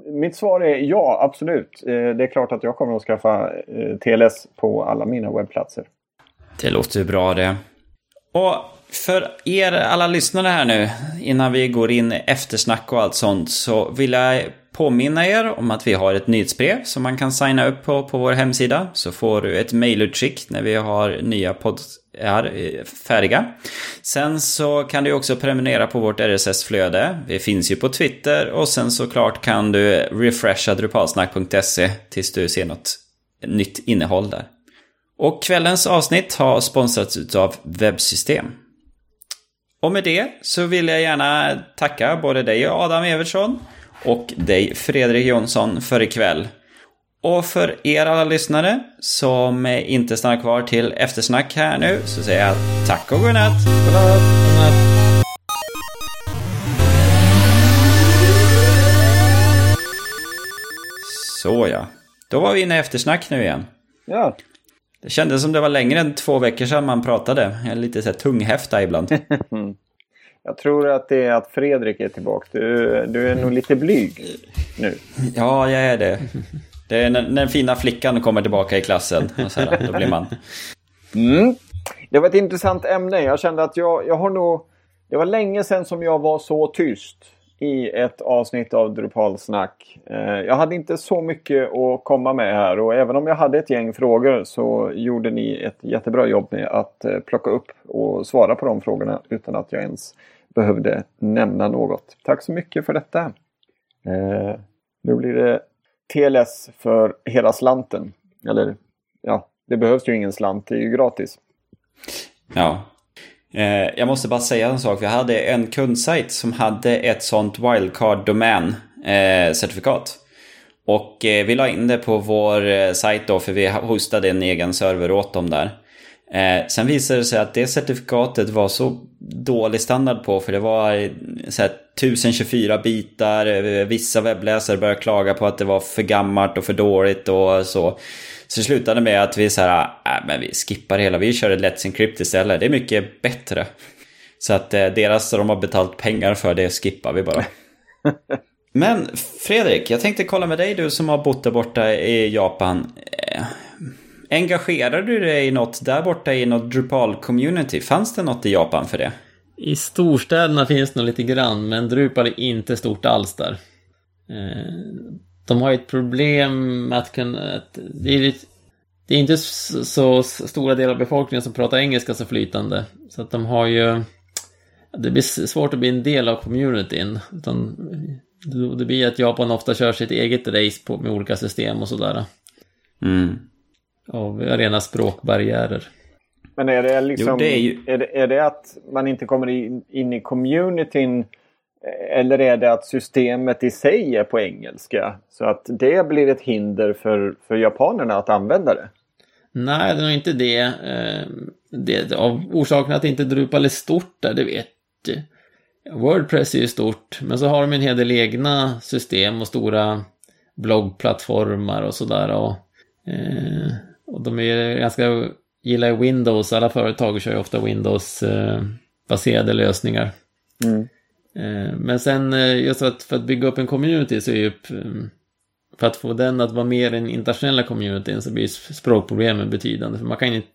mitt svar är ja, absolut. Eh, det är klart att jag kommer att skaffa eh, TLS på alla mina webbplatser. Det låter ju bra det. Och för er alla lyssnare här nu, innan vi går in i eftersnack och allt sånt, så vill jag påminna er om att vi har ett nyhetsbrev som man kan signa upp på på vår hemsida. Så får du ett mailutskick när vi har nya poddar eh, färdiga. Sen så kan du också prenumerera på vårt RSS-flöde. Vi finns ju på Twitter och sen såklart kan du refresha drupalsnack.se tills du ser något nytt innehåll där. Och kvällens avsnitt har sponsrats av Webbsystem. Och med det så vill jag gärna tacka både dig Adam Evertsson och dig Fredrik Jonsson för ikväll. Och för er alla lyssnare som inte stannar kvar till eftersnack här nu så säger jag tack och godnatt. Godnatt. Godnatt. Så ja. Då var vi inne i eftersnack nu igen. Ja. Det kändes som det var längre än två veckor sedan man pratade. Jag är lite så här tunghäfta ibland. Jag tror att det är att Fredrik är tillbaka. Du, du är nog lite blyg nu. Ja, jag är det. Det är när när den fina flickan kommer tillbaka i klassen. Och så här, då blir man... Mm. Det var ett intressant ämne. Jag kände att jag, jag har nog... Det var länge sedan som jag var så tyst i ett avsnitt av Drupalsnack. Eh, jag hade inte så mycket att komma med här och även om jag hade ett gäng frågor så gjorde ni ett jättebra jobb med att eh, plocka upp och svara på de frågorna utan att jag ens behövde nämna något. Tack så mycket för detta. Eh, nu blir det TLS för hela slanten. Eller ja, det behövs ju ingen slant, det är ju gratis. Ja. Eh, Jag måste bara säga en sak. Vi hade en kundsajt som hade ett sånt wildcard domän eh, certifikat. Och eh, vi la in det på vår eh, sajt då för vi hostade en egen server åt dem där. Eh, sen visade det sig att det certifikatet var så dålig standard på för det var eh, så här, 1024 bitar. Eh, vissa webbläsare började klaga på att det var för gammalt och för dåligt och så. Så det slutade med att vi så här, äh, men vi skippar hela, vi kör ett Let's Encrypt istället. Det är mycket bättre. Så att eh, deras, de har betalt pengar för det skippar vi bara. Men Fredrik, jag tänkte kolla med dig du som har bott där borta i Japan. Eh, Engagerar du dig i något där borta i något Drupal-community? Fanns det något i Japan för det? I storstäderna finns det nog lite grann, men Drupal är inte stort alls där. Eh, De har ju ett problem med att kunna... Att det, är lite, det är inte så, så stora delar av befolkningen som pratar engelska så flytande. Så att de har ju... Det blir svårt att bli en del av communityn. Utan det blir att Japan ofta kör sitt eget race på, med olika system och sådär. Mm. Av rena språkbarriärer. Men är det liksom... Jo, det är ju- är, det, är det att man inte kommer in, in i communityn eller är det att systemet i sig är på engelska? Så att det blir ett hinder för, för japanerna att använda det? Nej, det är nog inte det. Eh, det av orsaken att inte Drupal är stort där, det vet jag. Wordpress är ju stort, men så har de en hel del egna system och stora bloggplattformar och sådär. Och, eh, och de är ganska, gillar Windows, alla företag kör ju ofta Windows-baserade lösningar. Mm. Eh, Men sen eh, just att för att bygga upp en community så är ju mm, för att få den att vara mer än internationella communityn så blir språkproblemen betydande. För man kan inte,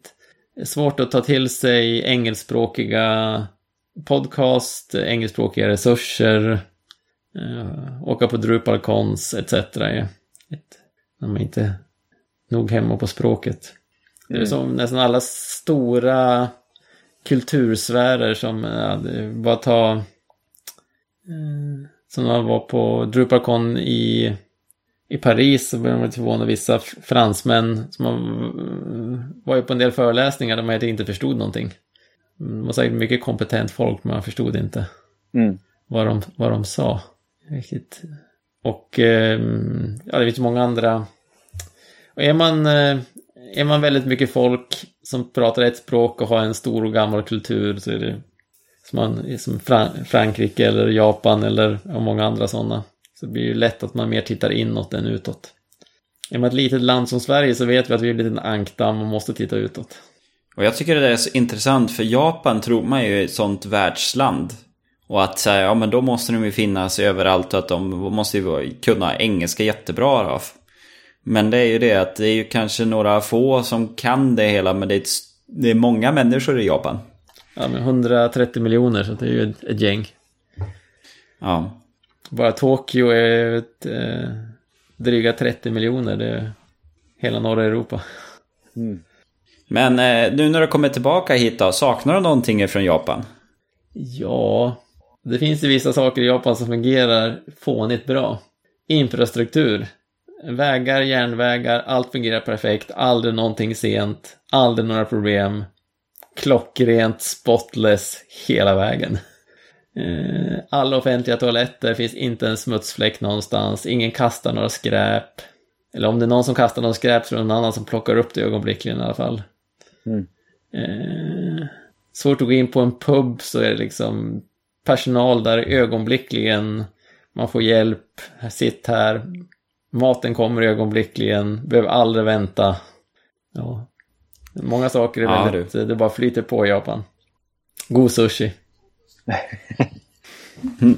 det är svårt att ta till sig engelskspråkiga podcast, engelskspråkiga resurser, eh, åka på DrupalCons etc. När man inte nog hemma på språket. Det är Mm. som nästan alla stora kultursfärer som, ja, bara ta eh, som när man var på DrupalCon i, i Paris så blev man förvånad. Vissa f- fransmän som har, var ju på en del föreläsningar där man inte förstod någonting. Det var säkert mycket kompetent folk men man förstod inte Mm. vad de, vad de sa. Riktigt. Och eh, ja, det finns många andra. Och är man, eh, är man väldigt mycket folk som pratar ett språk och har en stor och gammal kultur så är det som, man, som Fran- Frankrike eller Japan eller många andra sådana. Så det blir ju lätt att man mer tittar inåt än utåt. I Är med ett litet land som Sverige så vet vi att vi är en liten ankdamm och måste titta utåt. Och jag tycker det där är så intressant för Japan tror man ju är ett sånt världsland. Och att säga, ja men då måste de ju finnas överallt och att de måste ju kunna engelska jättebra då. Men det är ju det att det är ju kanske några få som kan det hela men det är, ett, det är många människor i Japan. Ja, men 130 miljoner så det är ju ett, ett gäng. Ja. Bara Tokyo är ett, eh, dryga 30 miljoner. Det är hela norra Europa. Men eh, nu när du kommer tillbaka hit då, saknar du någonting från Japan? Ja, det finns ju vissa saker i Japan som fungerar fånigt bra. Infrastruktur Vägar, järnvägar, allt fungerar perfekt, aldrig någonting sent, aldrig några problem. Klockrent, spotless, hela vägen. Eh, alla offentliga toaletter, finns inte en smutsfläck någonstans, ingen kastar några skräp. Eller om det är någon som kastar någon skräp så är det någon annan som plockar upp det ögonblickligen i alla fall. Mm. Eh, svårt att gå in på en pub så är det liksom personal där ögonblickligen. Man får hjälp, sitt här. Maten kommer ögonblickligen, behöver aldrig vänta. Ja. Många saker är Ja, väldigt, det bara flyter på i Japan. God sushi.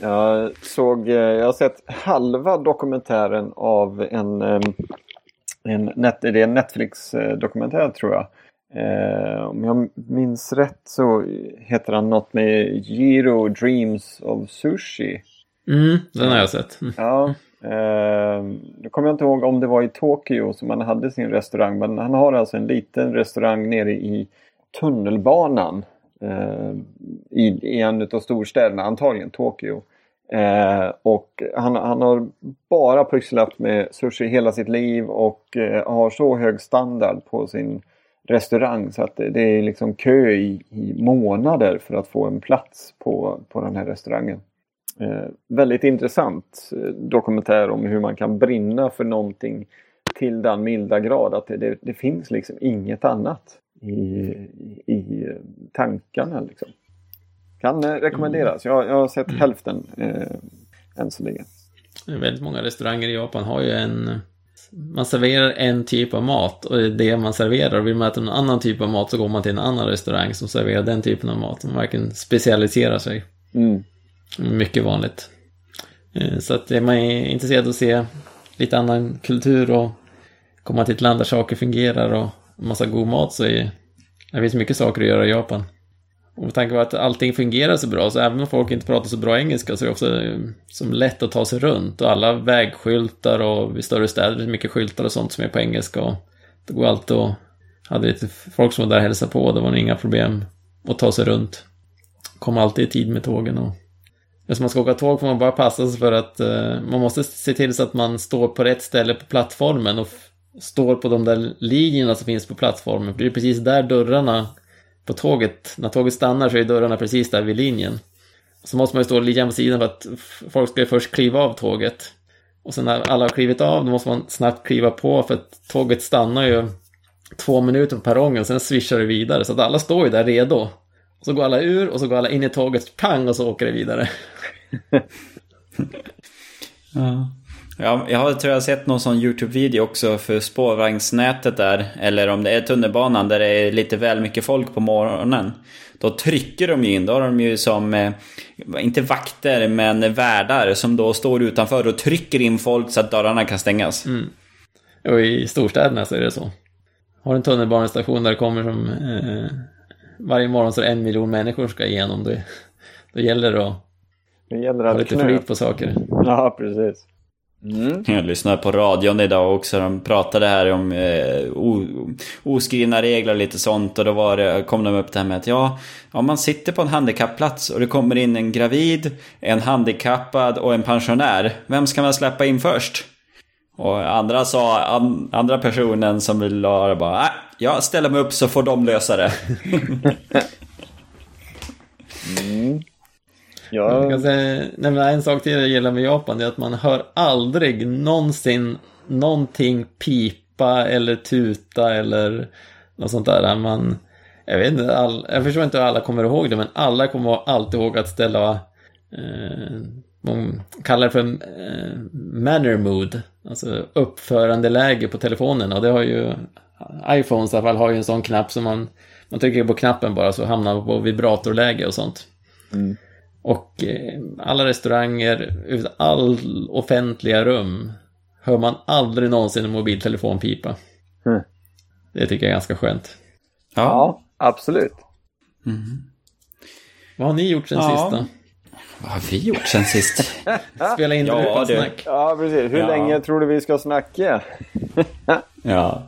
Jag såg, eh, jag har sett halva dokumentären av en, en, net, det är en Netflix-dokumentär tror jag. Eh, om jag minns rätt så heter han något med Giro Dreams of Sushi. Mm, den har jag sett. Mm. Ja, eh, nu kommer jag inte ihåg om det var i Tokyo som han hade sin restaurang. Men han har alltså en liten restaurang nere i tunnelbanan. Eh, i, I en av storstäderna, antagligen Tokyo. Eh, och han, han har bara pysslat med sushi hela sitt liv och eh, har så hög standard på sin restaurang så att det, det är liksom kö i, i månader för att få en plats på, på den här restaurangen. Eh, väldigt intressant eh, dokumentär om hur man kan brinna för någonting till den milda grad att det, det, det finns liksom inget annat i, i, tankarna. Liksom. Kan eh, rekommenderas. Jag, jag har sett hälften eh, än så länge. Väldigt många restauranger i Japan har ju en... Man serverar en typ av mat och det är det man serverar. Vill man äta en annan typ av mat så går man till en annan restaurang som serverar den typen av mat. Man verkligen specialiserar sig. Mm. Mycket vanligt. Eh, så att är man intresserad av att se lite annan kultur och komma till ett land där saker fungerar och massa god mat så är det finns mycket saker att göra i Japan. Och med tanke på att allting fungerar så bra, så även om folk inte pratar så bra engelska så är det också eh, som lätt att ta sig runt. Och alla vägskyltar och i större städer är det mycket skyltar och sånt som är på engelska. Och det går alltid att... Hade lite folk som var där och hälsade på, det var nog inga problem att ta sig runt. Kom alltid i tid med tågen och... Eftersom man ska åka tåg får man bara passa sig för att eh, man måste se till så att man står på rätt ställe på plattformen och står på de där linjerna som finns på plattformen. För det är precis där dörrarna på tåget, när tåget stannar så är dörrarna precis där vid linjen. Så måste man ju stå lite grann på sidan för att folk ska ju först kliva av tåget. Och sen när alla har klivit av, då måste man snabbt kliva på för att tåget stannar ju två minuter på perrongen och sen svischar det vidare. Så att alla står ju där redo. Och så går alla ur och så går alla in i tåget, pang, och så åker det vidare. Ja. Ja, jag har tror jag sett någon sån YouTube-video också för spårvagnsnätet där. Eller om det är tunnelbanan där det är lite väl mycket folk på morgonen. Då trycker de ju in, då har de ju som, eh, inte vakter, men värdar som då står utanför och trycker in folk så att dörrarna kan stängas. Mm. Och i storstäderna så är det så. Har en tunnelbanestation där det kommer som eh, varje morgon så är det en miljon människor ska igenom. Det, då gäller det att det gäller ha att lite flyt på saker. Ja, precis. Mm. Jag lyssnade på radion idag också. De pratade här om eh, o, oskrivna regler och lite sånt. Och då var det, kom de upp det här med att ja, om man sitter på en handikappplats och det kommer in en gravid, en handikappad och en pensionär. Vem ska man släppa in först? Och andra sa, an, andra personen som vill ha det bara, äh, jag ställer mig upp så får de lösa det. Ja, Jag kan säga, nej, en sak till jag gillar med Japan är att man hör aldrig någonsin någonting pipa eller tuta eller något sånt där. Man, jag vet inte, all, jag förstår inte hur alla kommer ihåg det men alla kommer alltid ihåg att ställa eh, de kallar det för eh, manner mood, alltså uppförandeläge på telefonen och det har ju iPhones i alla fall har ju en sån knapp som man, man trycker på knappen bara så hamnar man på vibratorläge och sånt. Och eh, alla restauranger, ut- all offentliga rum hör man aldrig någonsin en mobiltelefon pipa. Mm. Det tycker jag är ganska skönt. ja absolut. Vad har ni gjort sen Ja. sist Vad har vi gjort sen sist? Spela in Ja, ja, det- snack. Ja, precis. Hur Ja. länge tror du vi ska snacka? ja.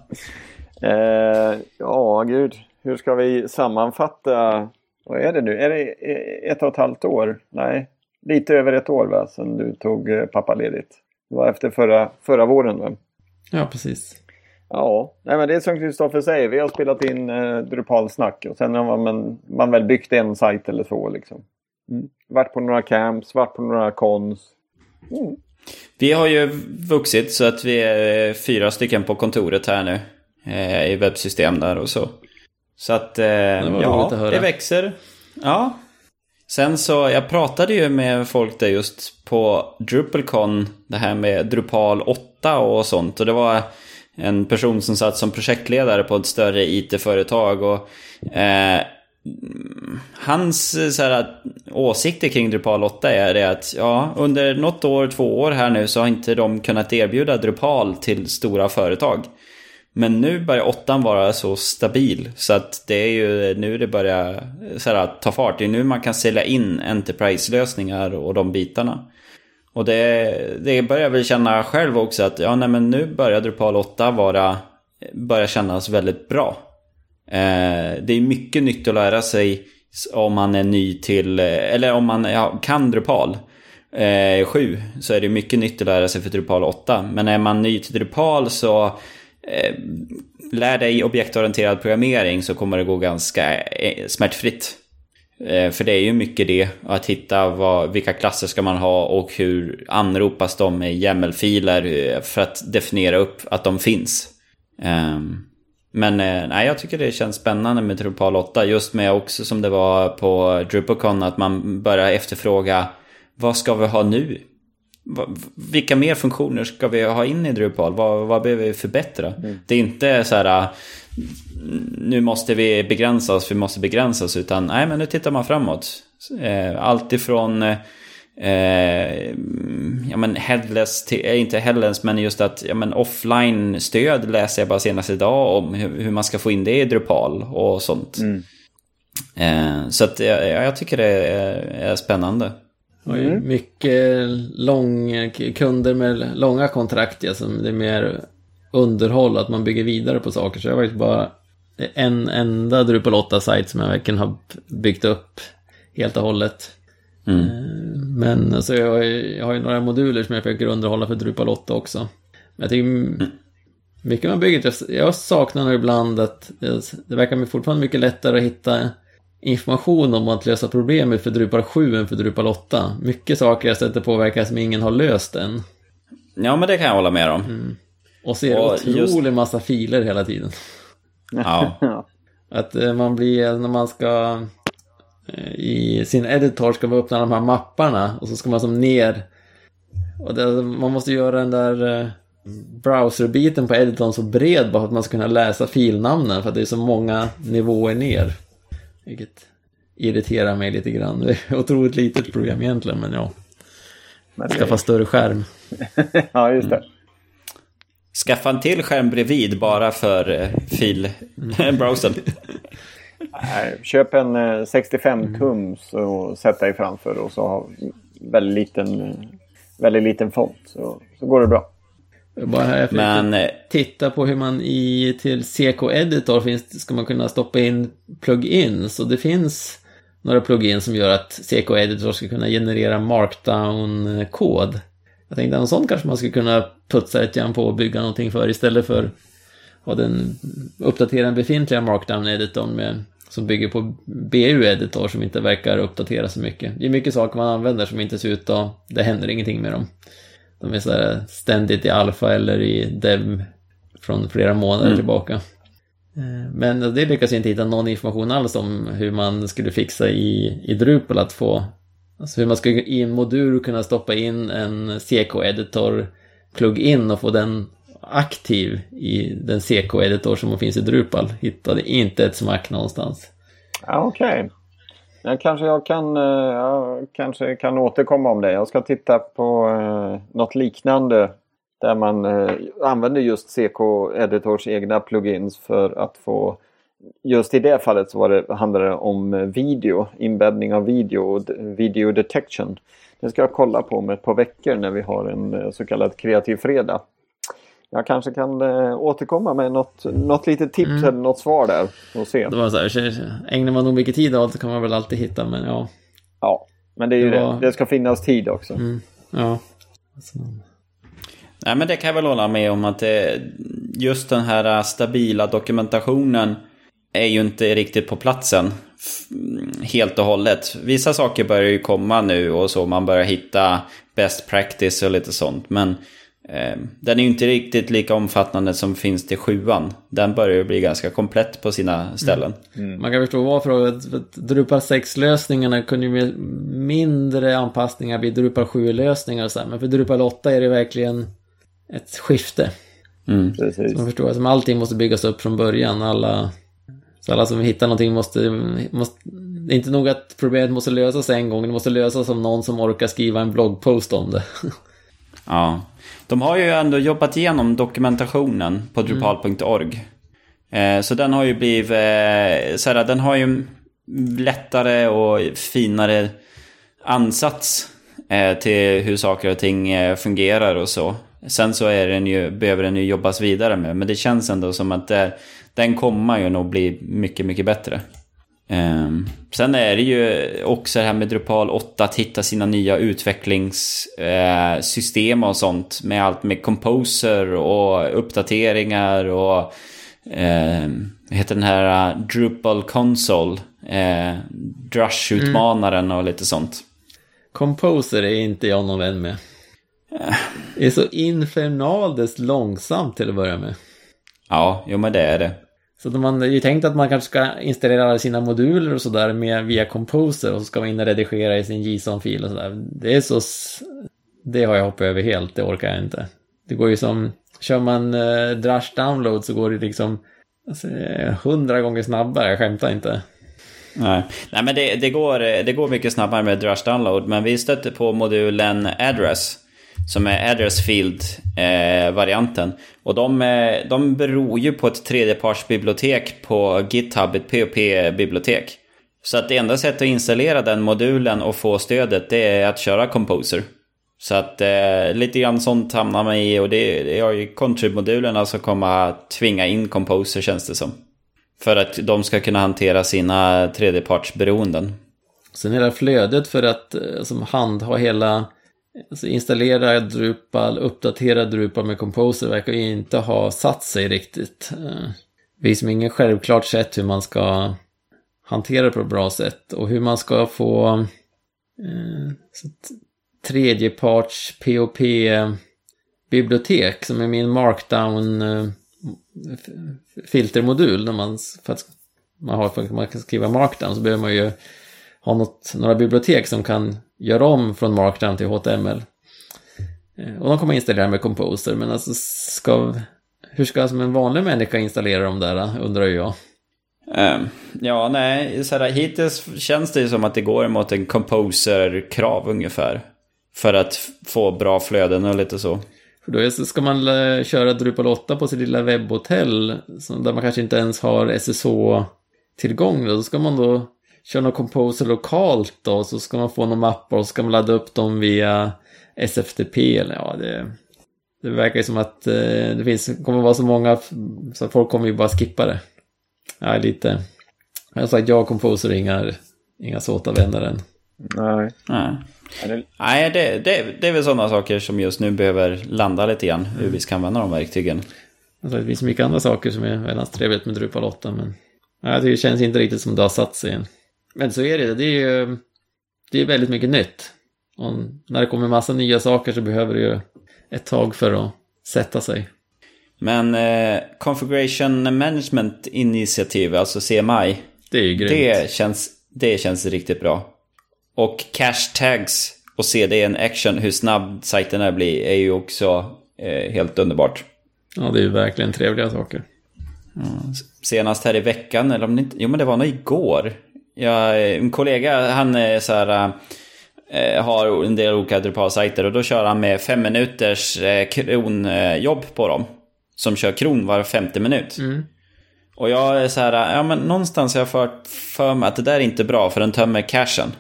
Eh, ja, gud. Hur ska vi sammanfatta? Vad är det nu? Är det ett och ett halvt år? Nej, lite över ett år va? Sen du tog eh, pappaledigt. Det var efter förra, förra våren. Va? Ja, precis. Ja, nej, men det är som Kristoffer säger. Vi har spelat in eh, Drupal-snack och sen har man, man väl byggt en sajt eller två. Liksom. Mm. Varit på några camps, varit på några cons. Mm. Vi har ju vuxit så att vi är fyra stycken på kontoret här nu. Eh, I webbsystem där och så. Så att, eh, ja, det växer. Ja. Sen så, jag pratade ju med folk där just på DrupalCon, det här med Drupal 8 och sånt. Och det var en person som satt som projektledare på ett större IT-företag. Och eh, hans så här, åsikter kring Drupal 8 är det att ja, under något år, två år här nu så har inte de kunnat erbjuda Drupal till stora företag. Men nu börjar åttan vara så stabil så att det är ju nu det börjar så här, ta fart. Det är nu man kan sälja in Enterprise-lösningar och de bitarna. Och det, det börjar jag väl känna själv också att ja, nej, men nu börjar Drupal 8 vara, börja kännas väldigt bra. Eh, det är mycket nytt att lära sig om man är ny till, eller om man ja, kan Drupal. Eh, 7 så är det mycket nytt att lära sig för Drupal 8. Men är man ny till Drupal så eh, lär dig objektorienterad programmering så kommer det gå ganska eh, smärtfritt. Eh, för det är ju mycket det, att hitta vad, vilka klasser ska man ha och hur anropas de i YAML-filer eh, för att definiera upp att de finns. Ehm, men eh, nej, jag tycker det känns spännande med Drupal 8. Just med också som det var på DrupalCon att man börjar efterfråga vad ska vi ha nu? Vilka mer funktioner ska vi ha in i Drupal? Vad, vad behöver vi förbättra? Mm. Det är inte så här nu måste vi begränsa oss, vi måste begränsa oss. Utan nej, men nu tittar man framåt. Eh, allt ifrån eh, ja, men headless, till, eh, inte headless, men just att ja, men offline-stöd läser jag bara senast idag om hur, hur man ska få in det i Drupal och sånt. Mm. Eh, så att ja, jag tycker det är, är spännande. Mm. Mycket lång, kunder med långa kontrakt, ja, som det är mer underhåll, att man bygger vidare på saker. Så jag har faktiskt bara en enda Drupal 8-sajt som jag verkligen har byggt upp helt och hållet. Mm. Eh, men alltså, jag, har ju, jag har ju några moduler som jag försöker underhålla för Drupal 8 också. Men jag tycker mm. mycket man bygger, jag saknar ibland att det, det verkar fortfarande mycket lättare att hitta information om att lösa problemet för Drupal 7 än för Drupal 8. Mycket saker jag sätter påverkar som ingen har löst än. Ja, men det kan jag hålla med om. Mm. Och ser och otrolig just... massa filer hela tiden. Ja. att eh, man blir, när man ska eh, i sin editor ska man öppna de här mapparna och så ska man som ner och det, man måste göra den där eh, browserbiten på editorn så bred bara för att man ska kunna läsa filnamnen för att det är så många nivåer ner. Vilket irriterar mig lite grann. Det är ett otroligt litet program egentligen men ja. Skaffa större skärm. ja, just det. Mm. Skaffa en till skärm bredvid bara för eh, filbrowsern. Köp en 65 eh, tums och sätt dig framför och så ha väldigt liten, eh, väldigt liten font. Så, så går det bra. Bara här Men, titta på hur man i till CK-editor finns, ska man kunna stoppa in plugins. Och det finns några plugins som gör att CK-editor ska kunna generera markdown-kod. Jag tänkte en sån kanske man skulle kunna putsa ett grann på och bygga någonting för istället för att den uppdatera den befintliga markdown-editorn med som bygger på BU-editor som inte verkar uppdatera så mycket. Det är mycket saker man använder som inte ser ut att... Det händer ingenting med dem. De är så ständigt i alfa eller i dev från flera månader mm. tillbaka. Eh, men det lyckas inte hitta någon information alls om hur man skulle fixa i, i Drupal att få Alltså hur man ska i en modul kunna stoppa in en CK-editor plug-in och få den aktiv i den CK-editor som finns i Drupal. Hittade inte ett smack någonstans. Okej. Okay. Jag kanske jag kan, eh, jag kanske kan återkomma om det. Jag ska titta på eh, något liknande där man eh, använder just CK-editors egna plugins för att få just i det fallet så var det, handlade det om eh, video, inbäddning av video och video detection. Det ska jag kolla på om ett par veckor när vi har en eh, så kallad kreativ fredag. Jag kanske kan äh, återkomma med något, något litet tips mm. eller något svar där och se. Det var så här, ägnar man nog mycket tid åt så kan man väl alltid hitta men ja. Ja, men det är ju det, var... det. det ska finnas tid också. Mm. Ja. Alltså... Nej, men det kan jag väl hålla med om att det, just den här stabila dokumentationen är ju inte riktigt på platsen helt och hållet. Vissa saker börjar ju komma nu och så man börjar hitta best practice och lite sånt. Men eh, den är ju inte riktigt lika omfattande som finns till sjuan. Den börjar ju bli ganska komplett på sina ställen. Mm. Mm. Man kan förstå varför Drupal 6-lösningarna kunde ju med mindre anpassningar bli Drupal 7-lösningar och så här. Men för Drupal 8 är det verkligen ett skifte. Mm. Precis. Så man förstår, alltså, allting måste byggas upp från början. Alla så alla som hittar någonting måste, måste... Det är inte nog att problemet måste lösas en gång, det måste lösas av någon som orkar skriva en bloggpost om det. ja. De har ju ändå jobbat igenom dokumentationen på drupal.org. Mm. Så den har ju blivit... Eh, så här, den har ju lättare och finare ansats eh, till hur saker och ting fungerar och så. Sen så är den ju, behöver den ju jobbas vidare med. Men det känns ändå som att det, den kommer ju nog bli mycket, mycket bättre. Um, sen är det ju också det här med Drupal 8 att hitta sina nya utvecklingssystem uh, och sånt. Med allt med Composer och uppdateringar och uh, heter den här uh, Drupal Console. Uh, Drush-utmanaren mm. och lite sånt. Composer är inte jag någon vän med. Det är så infernaliskt långsamt till att börja med. Ja, jo men det är det. Så man är ju tänkt att man kanske ska installera alla sina moduler och sådär via Composer och så ska man in och redigera i sin JSON-fil och sådär. Det är så... Det har jag hoppat över helt, det orkar jag inte. Det går ju som... Kör man eh, Drush download så går det liksom alltså, eh, hundra gånger snabbare, jag skämtar inte. Nej, Nej men det, det, går, eh, det går mycket snabbare med Drush download, men vi stötte på modulen address som är address field-varianten. Eh, och de, eh, de beror ju på ett tredjepartsbibliotek på GitHub, ett POP-bibliotek. Så att det enda sättet att installera den modulen och få stödet det är att köra Composer. Så att eh, lite grann sånt hamnar man i och det, är ju Contrib-modulerna som kommer att tvinga in Composer känns det som. För att de ska kunna hantera sina tredjepartsberoenden. Sen hela flödet för att eh, som handha hela Alltså installera Drupal, uppdatera Drupal med Composer verkar ju inte ha satt sig riktigt. Eh, det finns ingen självklart sätt hur man ska hantera det på ett bra sätt och hur man ska få eh, tredjeparts POP bibliotek som är min markdown-filtermodul. Eh, när man för att man, har, för att man kan skriva markdown så behöver man ju ha något, några bibliotek som kan göra om från markdown till HTML. Eh, och de kommer installera med Composer, men alltså ska, hur ska alltså en vanlig människa installera dem där, undrar jag. Um, ja, nej, så här, hittills känns det ju som att det går mot en Composer-krav ungefär. För att få bra flöden och lite så. För då ska man eh, köra Drupal 8 på sitt lilla webbhotell, där man kanske inte ens har SSH-tillgång, då ska man då kör någon composer lokalt då, så ska man få några mappar och så ska man ladda upp dem via SFTP eller ja, det, det verkar ju som att eh, det finns, kommer vara så många så att folk kommer ju bara skippa det. Ja, lite. Jag har sagt jag och Composer inga, inga såta vänner än. Nej. Nej. Nej, det, det, det är väl sådana saker som just nu behöver landa lite grann. Hur vi ska använda de verktygen. Alltså, det finns mycket andra saker som är väldigt trevligt med Drupal 8. Men jag tycker det känns inte riktigt som det har satt sig än. Men så är det. Det är ju det är väldigt mycket nytt. Och när det kommer massa nya saker så behöver det ju ett tag för att sätta sig. Men eh, Configuration Management Initiative, alltså CMI. Det är ju grymt. Det känns, det känns riktigt bra. Och cache tags och se det i en action, hur snabb sajterna blir, är ju också eh, helt underbart. Ja, det är ju verkligen trevliga saker. Ja, senast här i veckan, eller om det inte, jo men det var nog igår. Ja, en kollega, han är så här, äh, har en del olika Drupal-sajter och då kör han med fem minuters äh, kronjobb på dem. Som kör kron var femte minut. Mm. Och jag är så här, ja men någonstans har jag fört för mig att det där är inte bra för den tömmer cashen.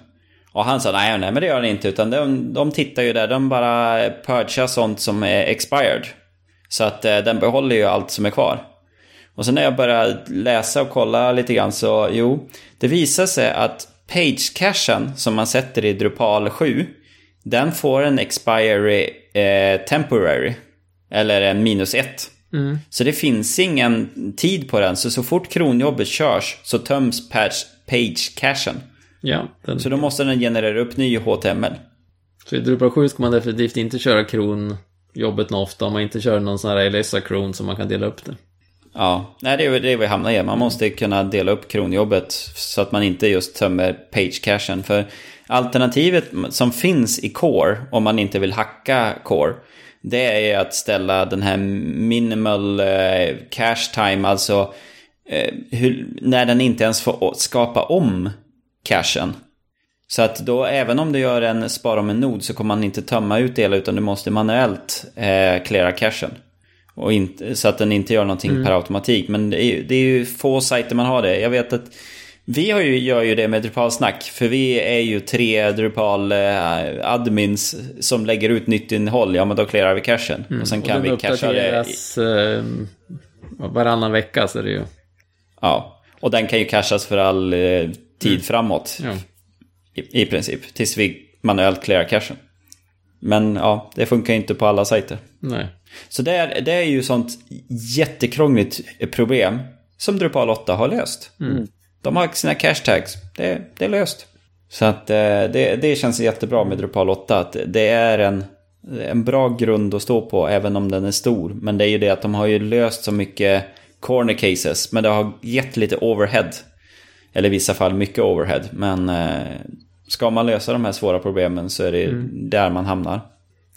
Och han sa nej, nej men det gör den inte utan de, de tittar ju där, de bara purgar sånt som är expired. Så att eh, den behåller ju allt som är kvar. Och sen när jag började läsa och kolla lite grann så, jo, det visar sig att page-cachen som man sätter i Drupal 7, den får en expiry eh, temporary. eller en minus 1. Mm. Så det finns ingen tid på den. Så så fort kronjobbet körs så töms page-cachen. Ja, den, Så då måste den generera upp ny HTML. så i Drupal 7 ska man definitivt inte köra kronjobbet något ofta om man inte kör någon sån här LSA-kron som man kan dela upp det. Ja, nej, det är det vi hamnar i. Man måste kunna dela upp kronjobbet så att man inte just tömmer page-cachen. För alternativet som finns i Core, om man inte vill hacka Core, det är att ställa den här minimal eh, cache time, alltså eh, hur, när den inte ens får skapa om cachen. Så att då, även om du gör en spara om en nod så kommer man inte tömma ut delar utan du måste manuellt eh, cleara cachen. Och inte, så att den inte gör någonting per automatik. Men det är, ju, det är ju få sajter man har det. Jag vet att vi har ju, gör ju det med Drupal-snack. För vi är ju tre Drupal-admins som lägger ut nytt innehåll. Ja, men då clearar vi cachen. Och sen kan och vi den cacha det. eh, varannan vecka så är det ju. Ja, och den kan ju cashas för all eh, tid framåt. Ja. I, I princip. Tills vi manuellt clearar cachen. Men ja, det funkar ju inte på alla sajter. Nej. Så det är, det är ju sånt jättekrångligt problem som Drupal 8 har löst. De har sina cache tags. Det, det är löst. Så att eh, det, det känns jättebra med Drupal 8. Att det är en, en bra grund att stå på även om den är stor. Men det är ju det att de har ju löst så mycket corner cases. Men det har gett lite overhead. Eller i vissa fall mycket overhead. Men eh, ska man lösa de här svåra problemen så är det där man hamnar.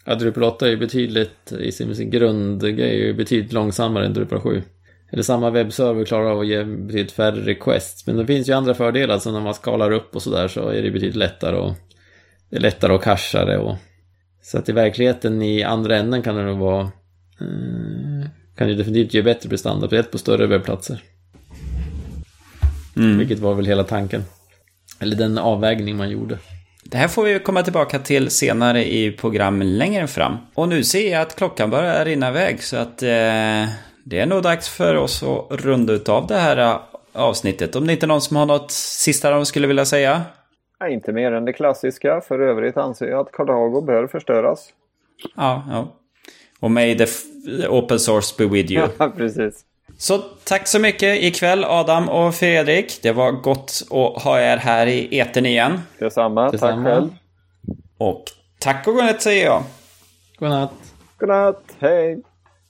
Ja, Drupal 8 är ju betydligt, i sin, sin grundgrej, är ju betydligt långsammare än Drupal 7. Eller samma webbserver klarar av att ge betydligt färre requests. Men det finns ju andra fördelar, så när man skalar upp och sådär så är det betydligt lättare och det är lättare att casha det och så att i verkligheten i andra änden kan det nog vara eh, kan ju definitivt ge bättre prestanda, speciellt på större webbplatser. Vilket var väl hela tanken. Eller den avvägning man gjorde. Det här får vi komma tillbaka till senare i program längre fram. Och nu ser jag att klockan börjar rinna iväg så att eh, det är nog dags för oss att runda ut av det här eh, avsnittet. Om det inte är någon som har något sista de skulle vilja säga? Nej, inte mer än det klassiska. För övrigt anser jag att Cardago bör förstöras. Ja, ja. Och may the open source be with you. Ja, precis. Så tack så mycket ikväll Adam och Fredrik. Det var gott att ha er här i etern igen. Detsamma. Detsamma. Tack själv. Och tack och godnatt säger jag. Godnatt! Godnatt. Hej.